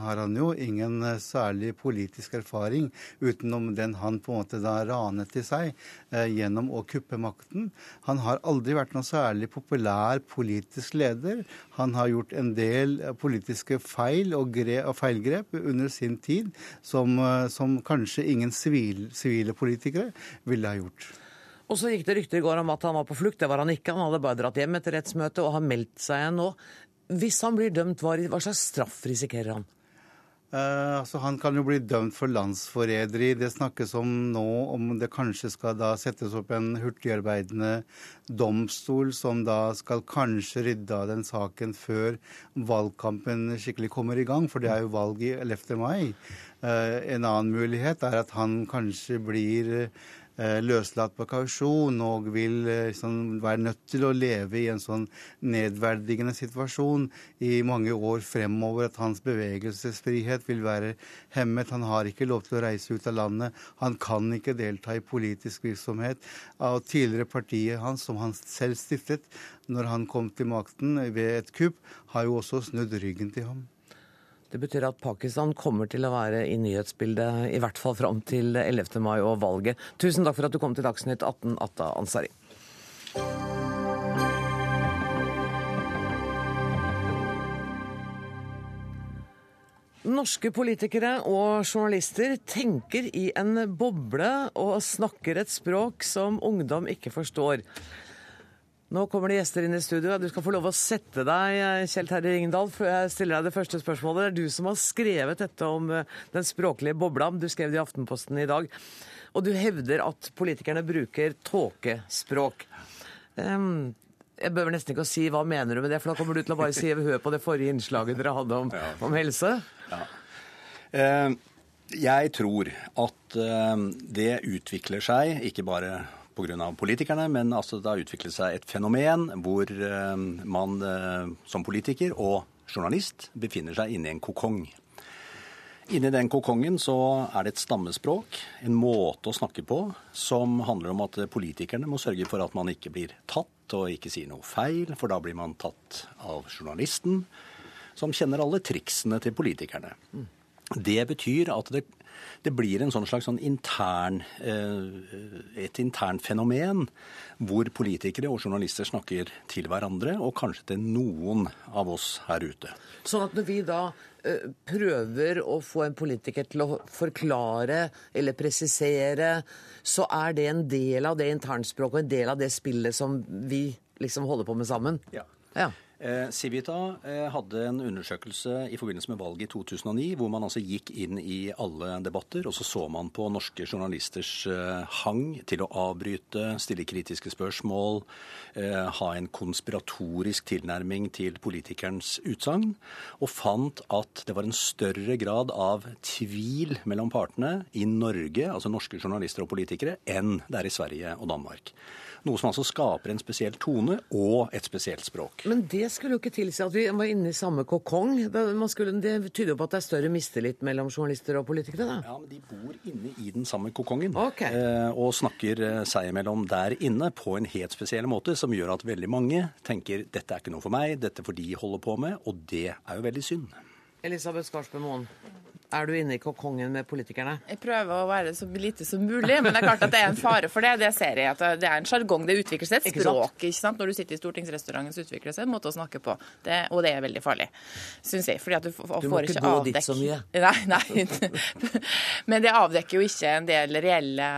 har han jo ingen særlig politisk erfaring utenom den han på en måte da ranet til seg uh, gjennom å kuppe makten. Han har aldri vært noen særlig populær politisk leder. Han har gjort en del politiske feil og, og feilgrep under sin tid som, som kanskje ingen sivil sivile politikere ville ha gjort. Og så gikk det rykter i går om at han var på flukt. Det var han ikke. Han hadde bare dratt hjem etter rettsmøtet og har meldt seg igjen nå. Hvis han blir dømt, hva slags straff risikerer han? Uh, altså Han kan jo bli dømt for landsforræderi. Det snakkes om nå om det kanskje skal da settes opp en hurtigarbeidende domstol som da skal kanskje rydde av den saken før valgkampen skikkelig kommer i gang, for det er jo valg i 11. mai. Uh, en annen mulighet er at han kanskje blir Eh, løslatt på kausjon og vil liksom, være nødt til å leve i en sånn nedverdigende situasjon i mange år fremover. At hans bevegelsesfrihet vil være hemmet. Han har ikke lov til å reise ut av landet. Han kan ikke delta i politisk virksomhet. Av tidligere partiet hans, som han selv stiftet når han kom til makten ved et kupp, har jo også snudd ryggen til ham. Det betyr at Pakistan kommer til å være i nyhetsbildet i hvert fall fram til 11. mai og valget. Tusen takk for at du kom til Dagsnytt 18, Atta Ansari. Norske politikere og journalister tenker i en boble og snakker et språk som ungdom ikke forstår. Nå kommer det gjester inn i studio. Du skal få lov å sette deg, Kjell Terje Ringdal, før jeg stiller deg det første spørsmålet. Det er du som har skrevet dette om eh, den språklige bobla. Du skrev det i Aftenposten i dag. Og du hevder at politikerne bruker tåkespråk. Um, jeg bør nesten ikke å si hva mener du med det, for da kommer du til å bare si hør på det forrige innslaget dere hadde om, ja. om helse. Ja. Uh, jeg tror at uh, det utvikler seg, ikke bare pga. politikerne, men altså det har utviklet seg et fenomen hvor eh, man eh, som politiker og journalist befinner seg inne i en kokong. Inni den kokongen så er det et stammespråk, en måte å snakke på, som handler om at politikerne må sørge for at man ikke blir tatt og ikke sier noe feil, for da blir man tatt av journalisten, som kjenner alle triksene til politikerne. Det betyr at det det blir en sånn slags sånn intern, eh, et internt fenomen hvor politikere og journalister snakker til hverandre, og kanskje til noen av oss her ute. Sånn at når vi da eh, prøver å få en politiker til å forklare eller presisere, så er det en del av det internspråket og en del av det spillet som vi liksom holder på med sammen? Ja. ja. Eh, Civita eh, hadde en undersøkelse i forbindelse med valget i 2009, hvor man altså gikk inn i alle debatter, og så så man på norske journalisters eh, hang til å avbryte, stille kritiske spørsmål, ha en konspiratorisk tilnærming til politikerens utsagn, og fant at det var en større grad av tvil mellom partene i Norge, altså norske journalister og politikere, enn det er i Sverige og Danmark. Noe som altså skaper en spesiell tone og et spesielt språk. Men det skulle jo ikke tilsi at vi var inne i samme kokong. Skulle, det tyder jo på at det er større mistillit mellom journalister og politikere? da? Ja, men de bor inne i den samme kokongen. Okay. Eh, og snakker eh, seg imellom der inne på en helt spesiell måte, som gjør at veldig mange tenker dette er ikke noe for meg, dette får de holde på med, og det er jo veldig synd. Elisabeth Skarsbø Moen, er du inne i kokongen med politikerne? Jeg prøver å være så lite som mulig, men det er klart at det er en fare for det. Det ser jeg at det er en sjargong. Det utvikler seg et Ikke sant? språk. ikke sant? Når du sitter i stortingsrestauranten, så utvikler det seg en måte å snakke på. Det, og det er veldig farlig, syns jeg. fordi at du, f- Du må får ikke ikke gå avdekk... dit så mye. (laughs) Nei, nei. Men det avdekker jo ikke en del reelle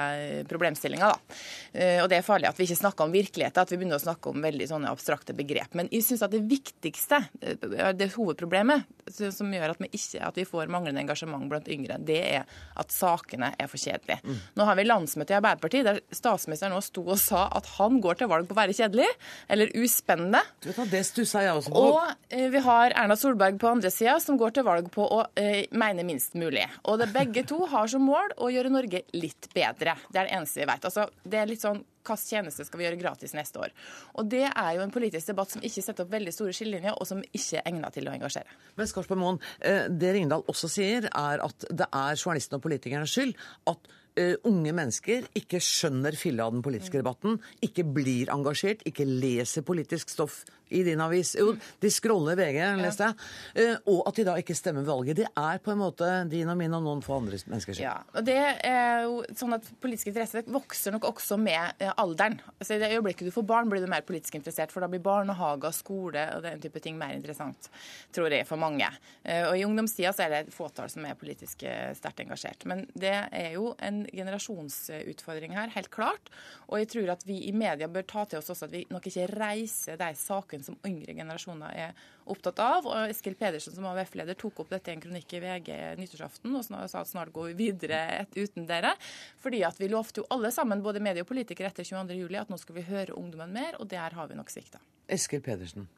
problemstillinger, da. Eh, Og det er farlig at vi ikke snakker om virkeligheten, at vi begynner å snakke om veldig sånne abstrakte begrep. Men jeg syns at det viktigste, eh, det hovedproblemet som gjør at vi ikke at vi får manglende engasjement blant yngre, det er at sakene er for kjedelige. Mm. Nå har vi landsmøte i Arbeiderpartiet der statsministeren nå sto og sa at han går til valg på å være kjedelig, eller uspennende. Du vet, Det stussa jeg også på. Og eh, vi har Erna Solberg på andre sida, som går til valg på å eh, mene minst mulig. Og det, begge to har som mål å gjøre Norge litt bedre. Det er det eneste vi vet. Altså, det er litt sånn hvilken tjeneste skal vi gjøre gratis neste år? Og Det er jo en politisk debatt som ikke setter opp veldig store skillelinjer, og som ikke er egnet til å engasjere. Men Skarsbø Moen, eh, det Ringdal også sier, er at det er journalistene og politikernes skyld at eh, unge mennesker ikke skjønner filla av den politiske debatten, ikke blir engasjert, ikke leser politisk stoff i din avis. Jo, de scroller VG, leste jeg. Eh, og at de da ikke stemmer valget. Det er på en måte din og min og noen få andre menneskers skyld. Ja, og det er jo sånn at Politisk interesse vokser nok også med eh, alderen. Altså I det øyeblikket du får barn, blir du mer politisk interessert, for da blir barnehager, skole og den type ting mer interessant, tror jeg, for mange. Eh, Og I ungdomstida så er det et fåtall som er politisk sterkt engasjert. Men det er jo en generasjonsutfordring her, helt klart. Og jeg tror at vi i media bør ta til oss også at vi nok ikke reiser de sakene som yngre generasjoner er opptatt av. Og Eskil Pedersen som AUF-leder tok opp dette i en kronikk i VG nyttårsaften og sa at snart går vi videre et, uten dere. Fordi at vi lovte jo alle sammen, både medie og politikere etter 22. juli, at nå skal vi høre ungdommen mer, og der har vi nok svikta. Eskil Pedersen.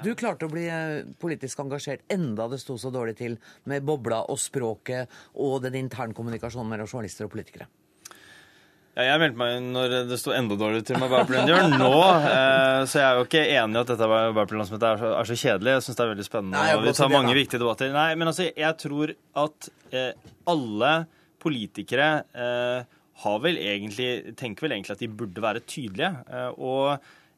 Du klarte å bli eh, politisk engasjert enda det sto så dårlig til med bobla og språket og den internkommunikasjonen mellom journalister og politikere. Ja, jeg meldte meg inn når det sto enda dårligere til med det gjør nå. Eh, så jeg er jo ikke enig i at dette Arbeiderparti-landsmøtet er, er så kjedelig. Jeg syns det er veldig spennende. Nei, og vi tar mange viktige debatter. Nei, men altså, jeg tror at eh, alle politikere eh, har vel egentlig, tenker vel egentlig at de burde være tydelige. Eh, og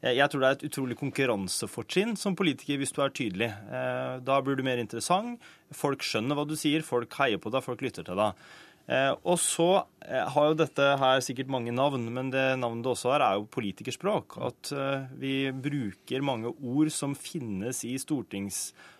jeg jeg tror det er et utrolig konkurransefortrinn som politiker hvis du er tydelig. Eh, Da blir du mer interessant. Folk skjønner hva du sier, folk heier på deg, folk lytter til deg. Eh, og så eh, har jo dette her sikkert mange navn, men det navnet det også har, er jo politikerspråk. At eh, vi bruker mange ord som finnes i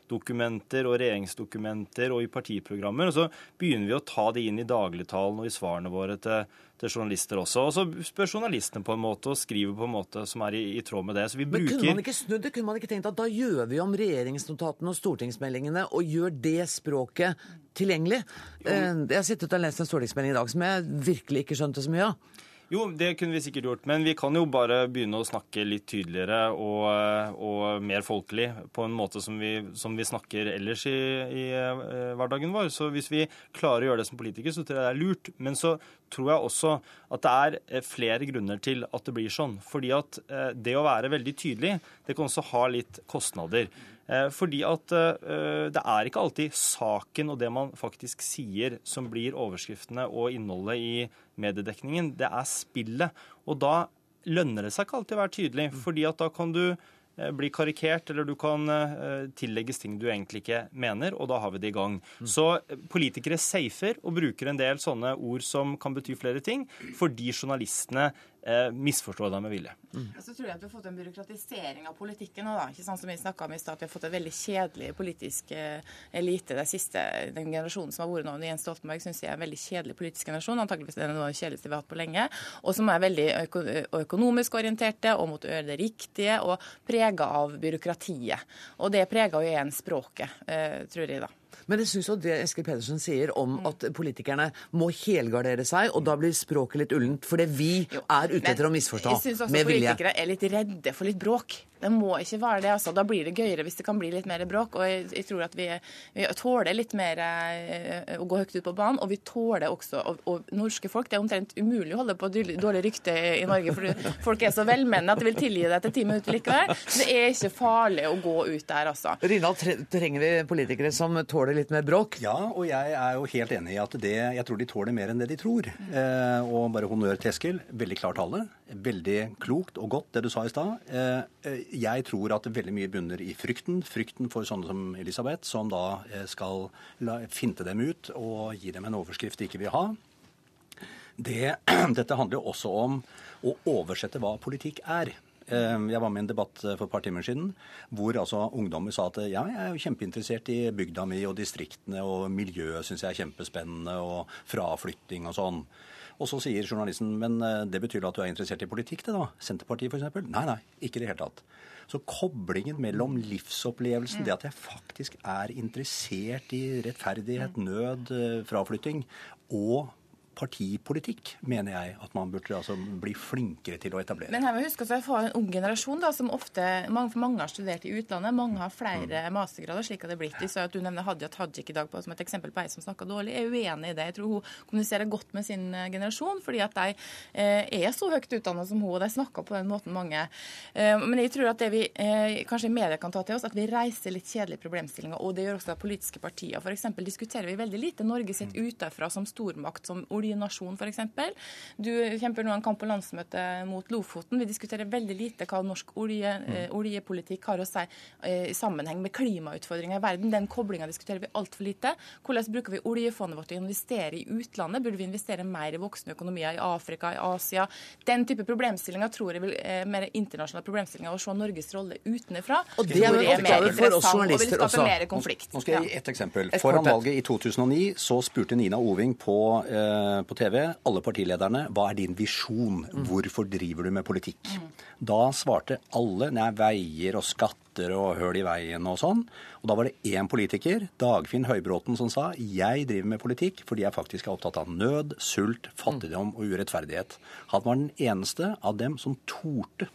stortingsdokumenter og regjeringsdokumenter og i partiprogrammer, og så begynner vi å ta det inn i dagligtalen og i svarene våre til, til journalister også. Og så spør journalistene på en måte og skriver på en måte som er i, i tråd med det. Så vi bruker Men kunne man ikke snudd det? Kunne man ikke tenkt at da gjør vi om regjeringsnotatene og stortingsmeldingene og gjør det språket tilgjengelig? Eh, Jeg har sittet og lest en stortingsmelding i dag som jeg virkelig ikke skjønte så mye av. Jo, det kunne vi sikkert gjort, men vi kan jo bare begynne å snakke litt tydeligere og, og mer folkelig på en måte som vi, som vi snakker ellers i, i eh, hverdagen vår. Så hvis vi klarer å gjøre det som politikere, så tror jeg det er lurt. Men så tror jeg også at det er eh, flere grunner til at det blir sånn. Fordi at eh, det å være veldig tydelig, det kan også ha litt kostnader. Eh, Fordi at eh, det er ikke alltid saken og det man faktisk sier som blir overskriftene og innholdet i mediedekningen. Det er spillet. Og da lønner det seg ikke alltid å være tydelig, fordi at da kan du eh, bli karikert, eller du kan tillegges ting du egentlig ikke mener, og da har vi det i gang. Så eh, politikere safer og bruker en del sånne ord som kan bety flere ting, fordi journalistene eh, misforstår deg med vilje. Så tror jeg at vi har fått en byråkratisering av politikken da. Ikke sant som vi snakket om i stad, at vi har fått en veldig kjedelig politisk eh, elite. Det siste, den generasjonen som har vært nå under Jens Stoltenberg, syns jeg er en veldig kjedelig politisk generasjon. Antakeligvis er det noe av det kjedeligste vi har hatt på lenge. Og som er veldig øko økonomisk orienterte og mot å gjøre det riktige, og prega av byråkratiet. Og det preger jo igjen språket, eh, tror jeg, da. Men jeg syns jo det Eskil Pedersen sier om at politikerne må helgardere seg, og da blir språket litt ullent, fordi vi er ute etter å misforstå Jeg syns også politikere er litt redde for litt bråk. Det må ikke være det. altså. Da blir det gøyere hvis det kan bli litt mer bråk. Og jeg, jeg tror at vi, vi tåler litt mer eh, å gå høyt ut på banen. Og vi tåler også og, og norske folk. Det er omtrent umulig å holde på dårlig, rykte i, Norge, for folk er så velmenende at de vil tilgi deg etter ti minutter likevel. Så det er ikke farlig å gå ut der, altså. Rindal trenger vi politikere som tåler litt mer bråk? Ja, og jeg er jo helt enig i at det, jeg tror de tåler mer enn det de tror. Eh, og bare honnør til Eskil. Veldig klar tale. Veldig klokt og godt det du sa i stad. Eh, jeg tror at veldig mye bunner i frykten. Frykten for sånne som Elisabeth, som da eh, skal finte dem ut og gi dem en overskrift de ikke vil ha. Det, (clears throat) dette handler jo også om å oversette hva politikk er. Eh, jeg var med i en debatt eh, for et par timer siden hvor altså ungdommer sa at ja, jeg er jo kjempeinteressert i bygda mi og distriktene, og miljøet syns jeg er kjempespennende, og fraflytting og sånn. Og så sier journalisten men eh, det betyr at du er interessert i politikk, det da? Senterpartiet f.eks.? Nei, nei, ikke i det hele tatt. Så koblingen mellom livsopplevelsen, det at jeg faktisk er interessert i rettferdighet, nød, fraflytting, og partipolitikk, mener jeg at man burde altså, bli flinkere til å etablere. Men her må vi huske at vi har en ung generasjon da, som ofte mange, mange har studert i utlandet. Mange har flere mm. mastergrader, slik har det blitt. blitt. Så at Du nevner Hadia Tajik i dag på, som et eksempel på ei som snakka dårlig. Jeg er uenig i det. Jeg tror hun kommuniserer godt med sin eh, generasjon, fordi at de eh, er så høyt utdannet som hun, og de snakker på den måten mange. Eh, men jeg tror at det vi eh, kanskje media kan ta til oss, at vi reiser litt kjedelige problemstillinger. Og det gjør også de politiske partier. F.eks. diskuterer vi veldig lite Norge sett mm. utenfra som stormakt, som oljenasjon f.eks. Du kjemper nå en kamp på landsmøtet mot Lofoten. Vi diskuterer veldig lite hva norsk olje, eh, mm. oljepolitikk har å si eh, i sammenheng med klimautfordringer i verden. Den koblinga diskuterer vi altfor lite. Hvordan bruker vi oljefondet vårt til å investere i utlandet? Burde vi investere mer i voksne økonomier i Afrika, i Asia? Den type problemstillinger tror jeg vil eh, mer internasjonale problemstillinger å se Norges rolle utenfra. Og det er mer for oss journalister også. Mer konflikt. Nå skal jeg gi et eksempel. Foran valget i 2009 så spurte Nina Oving på, eh, på TV alle partilederne hva er din visjon, hvorfor driver du med politikk? Da svarte alle nei, veier og skatter og høl i veien og sånn. Og da var det én politiker, Dagfinn Høybråten, som sa jeg driver med politikk fordi jeg faktisk er opptatt av nød, sult, fattigdom og urettferdighet. Han var den eneste av dem som torde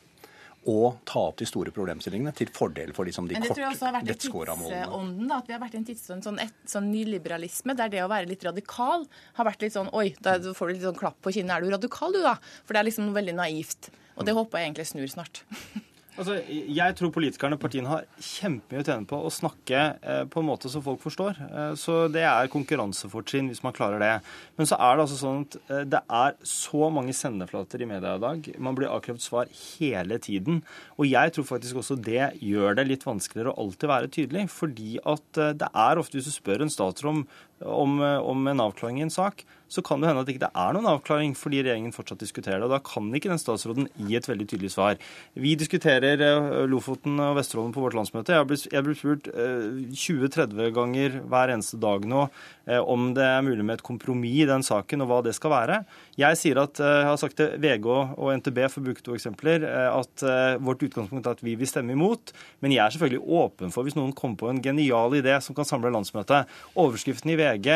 og ta opp de store problemstillingene til fordel for liksom, de Men det tror jeg også har vært en målene. tidsånden, da, at vi har vært i en tidsånd, sånn, et, sånn nyliberalisme, der det å være litt radikal har vært litt sånn Oi, da får du litt sånn klapp på kinnet. Er du radikal, du, da? For det er liksom noe veldig naivt. Og det håper jeg egentlig snur snart. (laughs) Altså, jeg tror politikerne og partiene har kjempemye å tjene på å snakke eh, på en måte som folk forstår. Eh, så det er konkurransefortrinn hvis man klarer det. Men så er det altså sånn at eh, det er så mange sendeflater i media i dag. Man blir avkrevd svar hele tiden. Og jeg tror faktisk også det gjør det litt vanskeligere å alltid være tydelig. Fordi at det er ofte, hvis du spør en statsråd om, om, om en avklaring i en sak, så kan det hende at det ikke er noen avklaring fordi regjeringen fortsatt diskuterer det. og Da kan ikke den statsråden gi et veldig tydelig svar. Vi diskuterer eh, Lofoten og Vesterålen på vårt landsmøte. Jeg har blitt, jeg har blitt spurt eh, 20-30 ganger hver eneste dag nå eh, om det er mulig med et kompromiss i den saken, og hva det skal være. Jeg sier at, eh, jeg har sagt til VG og NTB, for å bruke to eksempler, eh, at eh, vårt utgangspunkt er at vi vil stemme imot. Men jeg er selvfølgelig åpen for hvis noen kommer på en genial idé som kan samle landsmøtet. Overskriften i VG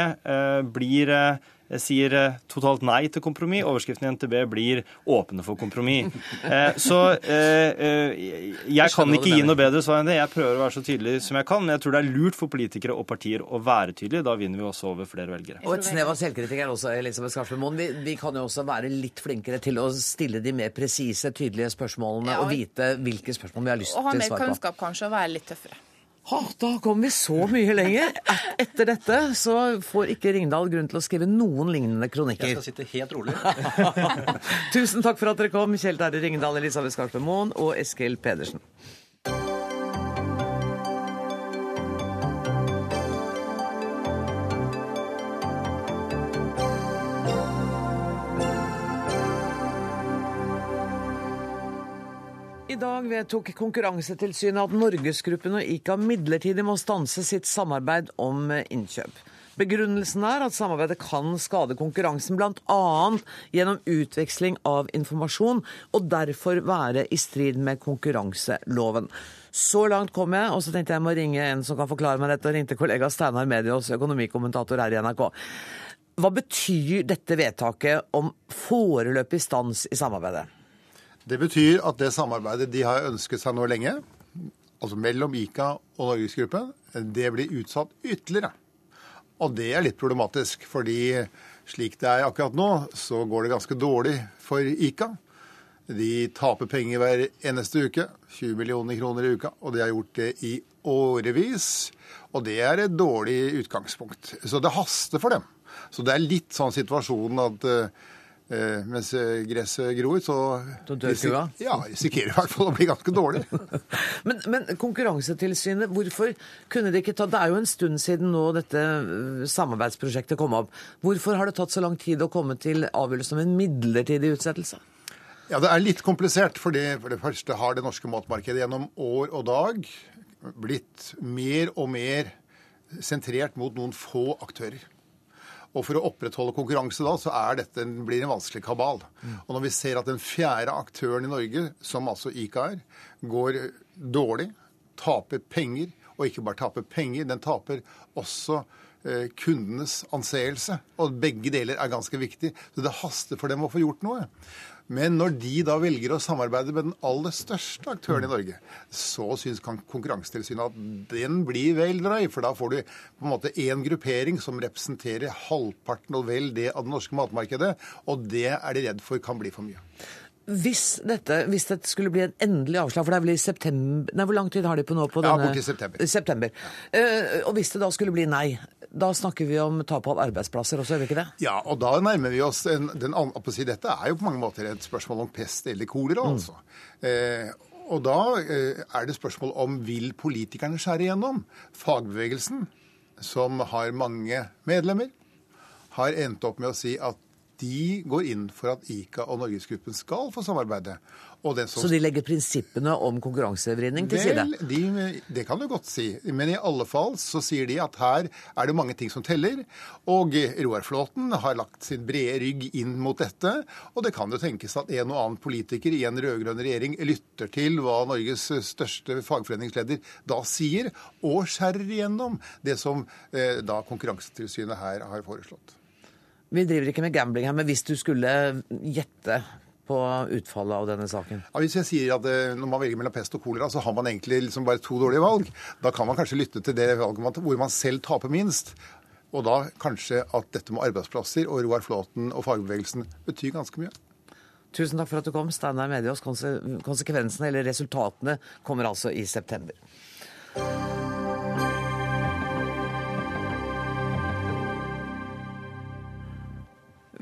blir sier eh, totalt nei til kompromiss. Overskriften i NTB blir 'åpne for kompromiss'. Eh, så eh, jeg kan ikke gi noe bedre svar enn det. Jeg prøver å være så tydelig som jeg kan. Men jeg tror det er lurt for politikere og partier å være tydelige. Da vinner vi også over flere velgere. Og et snev av selvkritikk er også, Elisabeth Skarsvold vi, vi, kan jo også være litt flinkere til å stille de mer presise, tydelige spørsmålene ja, og, og vite hvilke spørsmål vi har lyst til å svare på. Og ha mer kunnskap kanskje, og være litt tøffere. Ha, da kom vi så mye lenger. Etter dette så får ikke Ringdal grunn til å skrive noen lignende kronikker. Jeg skal sitte helt rolig. (laughs) Tusen takk for at dere kom, Kjell Terje Ringdal, Elisabeth Skarpe Moen og Eskil Pedersen. I dag vedtok Konkurransetilsynet at Norgesgruppen og ICA midlertidig må stanse sitt samarbeid om innkjøp. Begrunnelsen er at samarbeidet kan skade konkurransen, bl.a. gjennom utveksling av informasjon, og derfor være i strid med konkurranseloven. Så langt kom jeg, og så tenkte jeg må ringe en som kan forklare meg dette, og ringte kollega Steinar Medios, økonomikommentator her i NRK. Hva betyr dette vedtaket om foreløpig stans i samarbeidet? Det betyr at det samarbeidet de har ønsket seg nå lenge, altså mellom ICA og Norgesgruppen, det blir utsatt ytterligere. Og det er litt problematisk, fordi slik det er akkurat nå, så går det ganske dårlig for ICA. De taper penger hver eneste uke, 20 millioner kroner i uka, og de har gjort det i årevis. Og det er et dårlig utgangspunkt. Så det haster for dem. Så det er litt sånn situasjonen at eh, mens gresset gror, så Så dør kua? Ja, risikerer i hvert fall å bli ganske dårlig. (laughs) Men, men Konkurransetilsynet, hvorfor kunne de ikke ta Det er jo en stund siden nå dette øh, samarbeidsprosjektet kom opp. Hvorfor har det tatt så lang tid å komme til avgjørelse om en midlertidig utsettelse? Ja, Det er litt komplisert. fordi for det første har det norske matmarkedet gjennom år og dag blitt mer og mer sentrert mot noen få aktører. Og for å opprettholde konkurranse da, så er dette en, blir en vanskelig kabal. Og når vi ser at den fjerde aktøren i Norge, som altså ICA er, går dårlig, taper penger, og ikke bare taper penger, den taper også eh, kundenes anseelse. Og begge deler er ganske viktig. Så det haster for dem å få gjort noe. Men når de da velger å samarbeide med den aller største aktøren i Norge, så syns Konkurransetilsynet at den blir vel drøy. For da får du på en måte én gruppering som representerer halvparten og vel det av det norske matmarkedet. Og det er de redd for kan bli for mye. Hvis dette, hvis dette skulle bli en endelig avslag, for det er vel i september Nei, hvor lang tid har de på nå? på Ja, denne? borti september. september. Eh, og hvis det da skulle bli nei, da snakker vi om tap av arbeidsplasser også, gjør vi ikke det? Ja, og da nærmer vi oss den, den si, Dette er jo på mange måter et spørsmål om pest eller kolera, altså. Eh, og da eh, er det spørsmål om vil politikerne skjære igjennom? Fagbevegelsen, som har mange medlemmer, har endt opp med å si at de går inn for at ICA og Norgesgruppen skal få samarbeide. Så de legger prinsippene om konkurransevridning til side? Vel, de, det kan du godt si. Men i alle fall så sier de at her er det mange ting som teller. Og Roar Flåten har lagt sin brede rygg inn mot dette. Og det kan jo tenkes at en og annen politiker i en rød-grønn regjering lytter til hva Norges største fagforeningsleder da sier, og skjærer igjennom det som eh, da Konkurransetilsynet her har foreslått. Vi driver ikke med gambling her, men hvis du skulle gjette på utfallet av denne saken? Ja, hvis jeg sier at eh, når man velger mellom pest og kolera, så har man egentlig liksom bare to dårlige valg. Da kan man kanskje lytte til det valget hvor man selv taper minst. Og da kanskje at dette med arbeidsplasser og Roar Flåten og fagbevegelsen betyr ganske mye. Tusen takk for at du kom, Steinar Mediås. Konsekvensene, eller resultatene, kommer altså i september.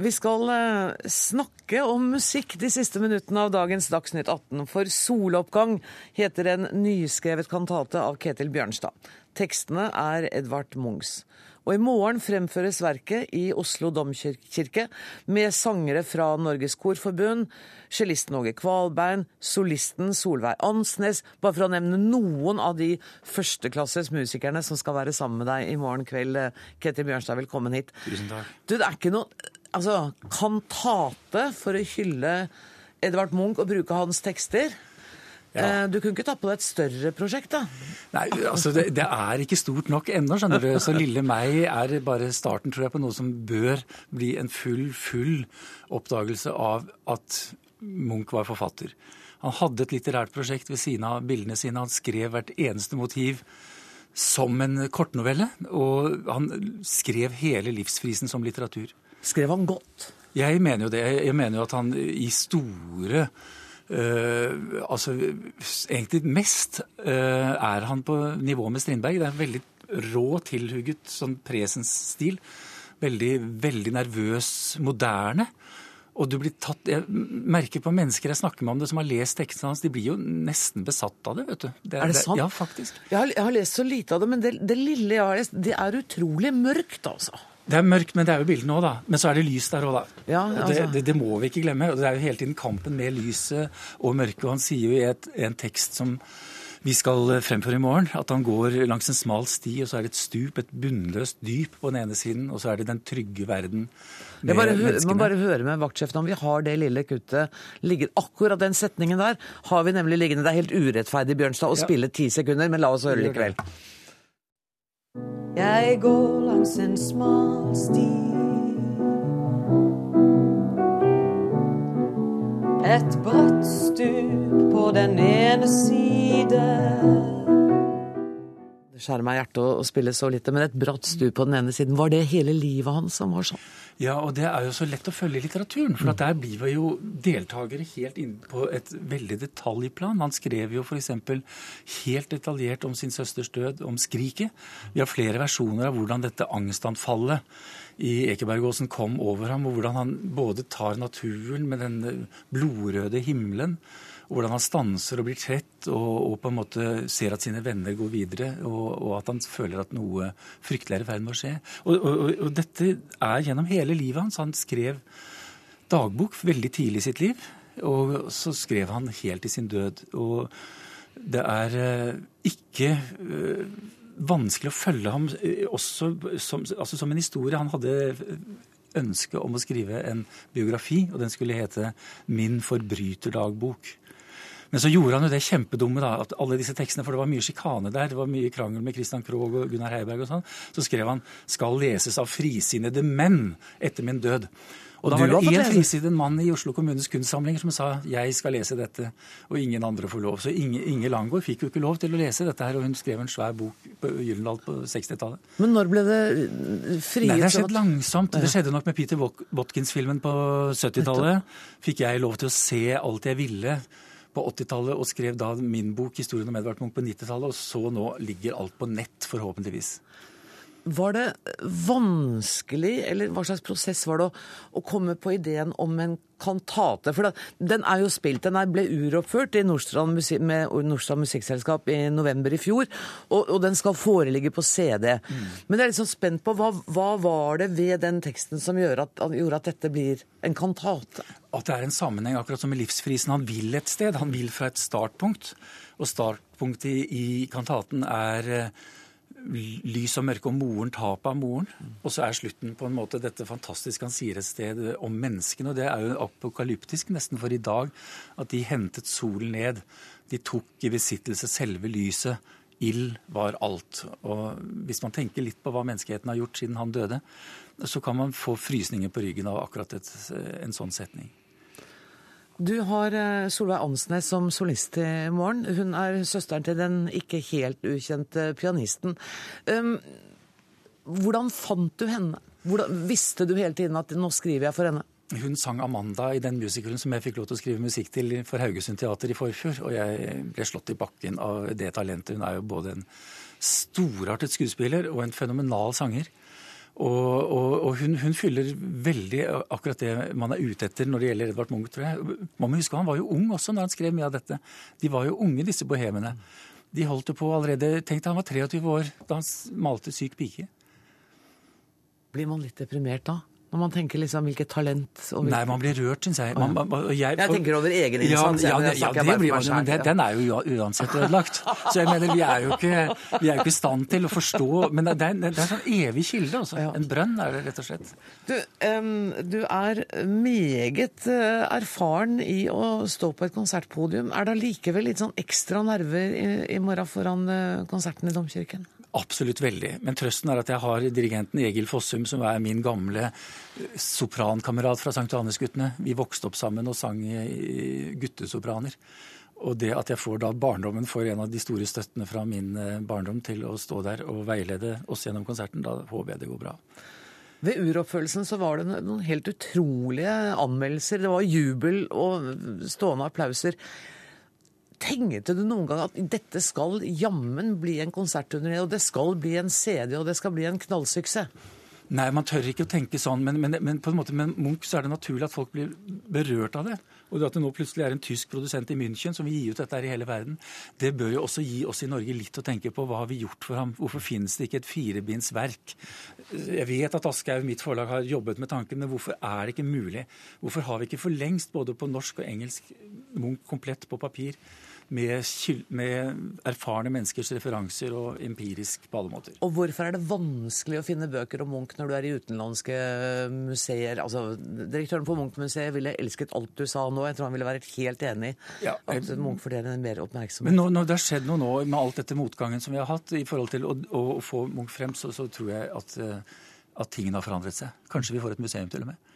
Vi skal eh, snakke om musikk de siste minuttene av dagens Dagsnytt 18. For 'Soloppgang' heter en nyskrevet kantate av Ketil Bjørnstad. Tekstene er Edvard Munchs. Og i morgen fremføres verket i Oslo domkirke med sangere fra Norges Korforbund, cellisten Åge Kvalbein, solisten Solveig Ansnes, bare for å nevne noen av de førsteklasses musikerne som skal være sammen med deg i morgen kveld. Ketil Bjørnstad, velkommen hit. Tusen takk. Du, det er ikke noe altså, kantate for å hylle Edvard Munch og bruke hans tekster. Eh, Du kunne ikke ta på deg et større prosjekt, da? Nei, altså det, det er ikke stort nok ennå, skjønner du. (laughs) Så lille meg er bare starten, tror jeg, på noe som bør bli en full, full oppdagelse av at Munch var forfatter. Han hadde et litterært prosjekt ved siden av bildene sine. Han skrev hvert eneste motiv som en kortnovelle, og han skrev hele livsfrisen som litteratur. Skrev han godt? Jeg mener jo det. Jeg mener jo at han i store altså, egentlig mest uh, er han på nivå med Strindberg. Det er en veldig rå, tilhugget sånn presens-stil. Veldig, veldig nervøs, moderne. Og du blir tatt Jeg merker på mennesker jeg snakker med om det, som har lest tekstene hans, de blir jo nesten besatt av det, vet du. er det sant? Ja, faktisk. Jeg har, jeg har lest så lite av det, men det, det lille jeg har lest, det er utrolig mørkt, altså. Det er mørkt, men det er jo bildet nå, da. Men så er det lys der òg, da. Ja, altså. det, det, det må vi ikke glemme. Og det er jo hele tiden kampen med lyset og mørket. Og han sier jo i et, en tekst som vi skal fremføre i morgen, at han går langs en smal sti, og så er det et stup, et bunnløst dyp på den ene siden, og så er det den trygge verden med bare, menneskene. må bare høre med vaktsjefen om vi har det lille kuttet ligger Akkurat den setningen der har vi nemlig liggende. Det er helt urettferdig, Bjørnstad, å Ja. spille ti sekunder, men la oss høre likevel. Jeg går langs en smal sti. Et bratt stup på den ene side. Skjærer meg hjertet å spille så lite, men et bratt stu på den ene siden. Var det hele livet hans som var sånn? Ja, og det er jo så lett å følge i litteraturen. For der blir vi jo deltakere helt inn på et veldig detaljplan. Han skrev jo f.eks. helt detaljert om sin søsters død, om skriket. Vi har flere versjoner av hvordan dette angstanfallet i Ekebergåsen kom over ham, og hvordan han både tar naturen med den blodrøde himmelen og hvordan han stanser og blir trett og, og, på en måte ser at sine venner går videre, og, og at han føler at noe fryktelig er i ferd med å skje. Og, og, dette er gjennom hele livet hans. Han skrev dagbok veldig tidlig i sitt liv, og så skrev han helt til sin død. Og det er eh, ikke eh, vanskelig å følge ham eh, også som, altså som en historie. Han hadde ønske om å skrive en biografi, og den skulle hete 'Min forbryterdagbok'. Men så gjorde han jo det kjempedumme, da, at alle disse tekstene, for det var mye sjikane der, det var mye krangel med Christian Krogh og Gunnar Heiberg og sånn, så skrev han 'skal leses av frisinnede menn etter min død'. Og da var det én frisinnet mann i Oslo kommunes kunstsamlinger som sa 'jeg skal lese dette', og ingen andre får lov. Så Inge, Inge Langgaard fikk jo ikke lov til å lese dette her, og hun skrev en svær bok på Gyllendal på 60-tallet. Men når ble det frigitt? Nei, Det har skjedd langsomt. Det skjedde nok med Peter Watkins-filmen på 70-tallet. Fikk jeg lov til å se alt jeg ville på 80-tallet og skrev da min bok 'Historien om Edvard Munch' på 90-tallet, og så nå ligger alt på nett, forhåpentligvis. Var det vanskelig, eller hva slags prosess var det å, å komme på ideen om en kantate? For da, den er jo spilt, den er, ble uroppført i Nordstrand, med Nordstrand Musikkselskap i november i fjor, og, og den skal foreligge på CD. Mm. Men jeg er litt sånn spent på hva, hva var det ved den teksten som gjorde at, gjorde at dette blir en kantate? At det er en sammenheng, akkurat som med livsfrisen. Han vil et sted, han vil fra et startpunkt. Og startpunktet i, i kantaten er eh, lys og mørke og moren, tapet av moren. Og så er slutten på en måte dette fantastiske han sier et sted om menneskene. Og det er jo apokalyptisk nesten for i dag at de hentet solen ned. De tok i besittelse selve lyset. Ild var alt. Og hvis man tenker litt på hva menneskeheten har gjort siden han døde, så kan man få frysninger på ryggen av akkurat et, en sånn setning. Du har eh, Solveig Ansnes som solist i morgen. Hun er søsteren til den ikke helt ukjente pianisten. Hvordan fant du henne? Hvordan, visste du hele tiden at nå skriver jeg for henne? Hun sang Amanda i den musicalen som jeg fikk lov til å skrive musikk til for Haugesund Teater i forfjor. Og jeg ble slått i bakken av det talentet. Hun er jo både en storartet skuespiller og en fenomenal sanger. Og, og, og hun, hun, fyller veldig akkurat det man er ute etter når det gjelder Edvard Munch, tror jeg. Man må huske Han var jo ung også når han skrev mye av dette. De var jo unge, disse bohemene. De holdt jo på allerede Tenk deg han var 23 år da han malte 'Syk pike'. Blir man litt deprimert da? Når man tenker liksom hvilket talent og hvilket... Nei, man blir rørt, syns jeg. Man, man, jeg, jeg, tenker over egen innsats. Ja, ja, ja, det blir men den, den, er jo uansett ødelagt. Så jeg mener, vi er jo ikke, i stand til å forstå Men det er, det er en sånn evig kilde, altså. En brønn er det, rett og slett. Du, um, du er meget uh, erfaren i å stå på et konsertpodium. Er det allikevel litt sånn ekstra nerver i, i morgen foran uh, konserten i Domkirken? Absolutt veldig. Men trøsten er at jeg har dirigenten Egil Fossum, som er min gamle eh, soprankamerat fra St. Johannes-guttene. Vi vokste opp sammen og sang guttesopraner. Og det at jeg får da barndommen for en av de store støttene fra min eh, barndom til å stå der og veilede oss gjennom konserten, da håper jeg det går bra. Ved uroppførelsen så var det noen helt utrolige anmeldelser. Det var jubel og stående applauser. Tenkte du noen gang at dette skal jammen bli en konsertturné, og det skal bli en CD, og det skal bli en knallsuksess? Nei, man tør ikke å tenke sånn, men, men, men på en måte med Munch så er det naturlig at folk blir berørt av det. Og det at det nå plutselig er en tysk produsent i München som vil gi ut dette her i hele verden, det bør jo også gi oss i Norge litt å tenke på. Hva har vi gjort for ham? Hvorfor finnes det ikke et firebinds verk? Jeg vet at Aschehoug, mitt forlag, har jobbet med tanken, men hvorfor er det ikke mulig? Hvorfor har vi ikke for lengst både på norsk og engelsk Munch komplett på papir? Med, med, erfarne menneskers referanser og empirisk på alle måter. Og hvorfor er det vanskelig å finne bøker om Munch når du er i utenlandske museer? Altså, Direktøren på Munch-museet ville elsket alt du sa nå. Jeg tror han ville vært helt enig ja, jeg, at Munch fortjener mer oppmerksomhet. Men når, når, det har skjedd noe nå med alt dette motgangen som vi har hatt i forhold til å, å, få Munch frem, så, så tror jeg at, eh, at tingene har forandret seg. Kanskje vi får et museum til og med.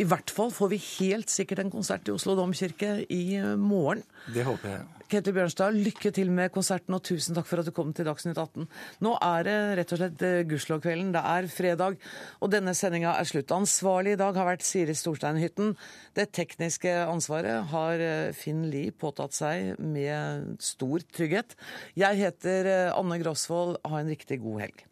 I hvert fall får vi helt sikkert en konsert i Oslo domkirke i eh, morgen. Det håper jeg. Ketil Bjørnstad, lykke til med konserten, og tusen takk for at du kom til Dagsnytt 18. Nå er det rett og slett eh, Gudskjelovkvelden. Det er fredag, og denne sendinga er slutt. Ansvarlig i dag har vært Siri Storsteinhytten. Det tekniske ansvaret har eh, Finn Lie påtatt seg med stor trygghet. Jeg heter Anne Grosvold. Ha en riktig god helg.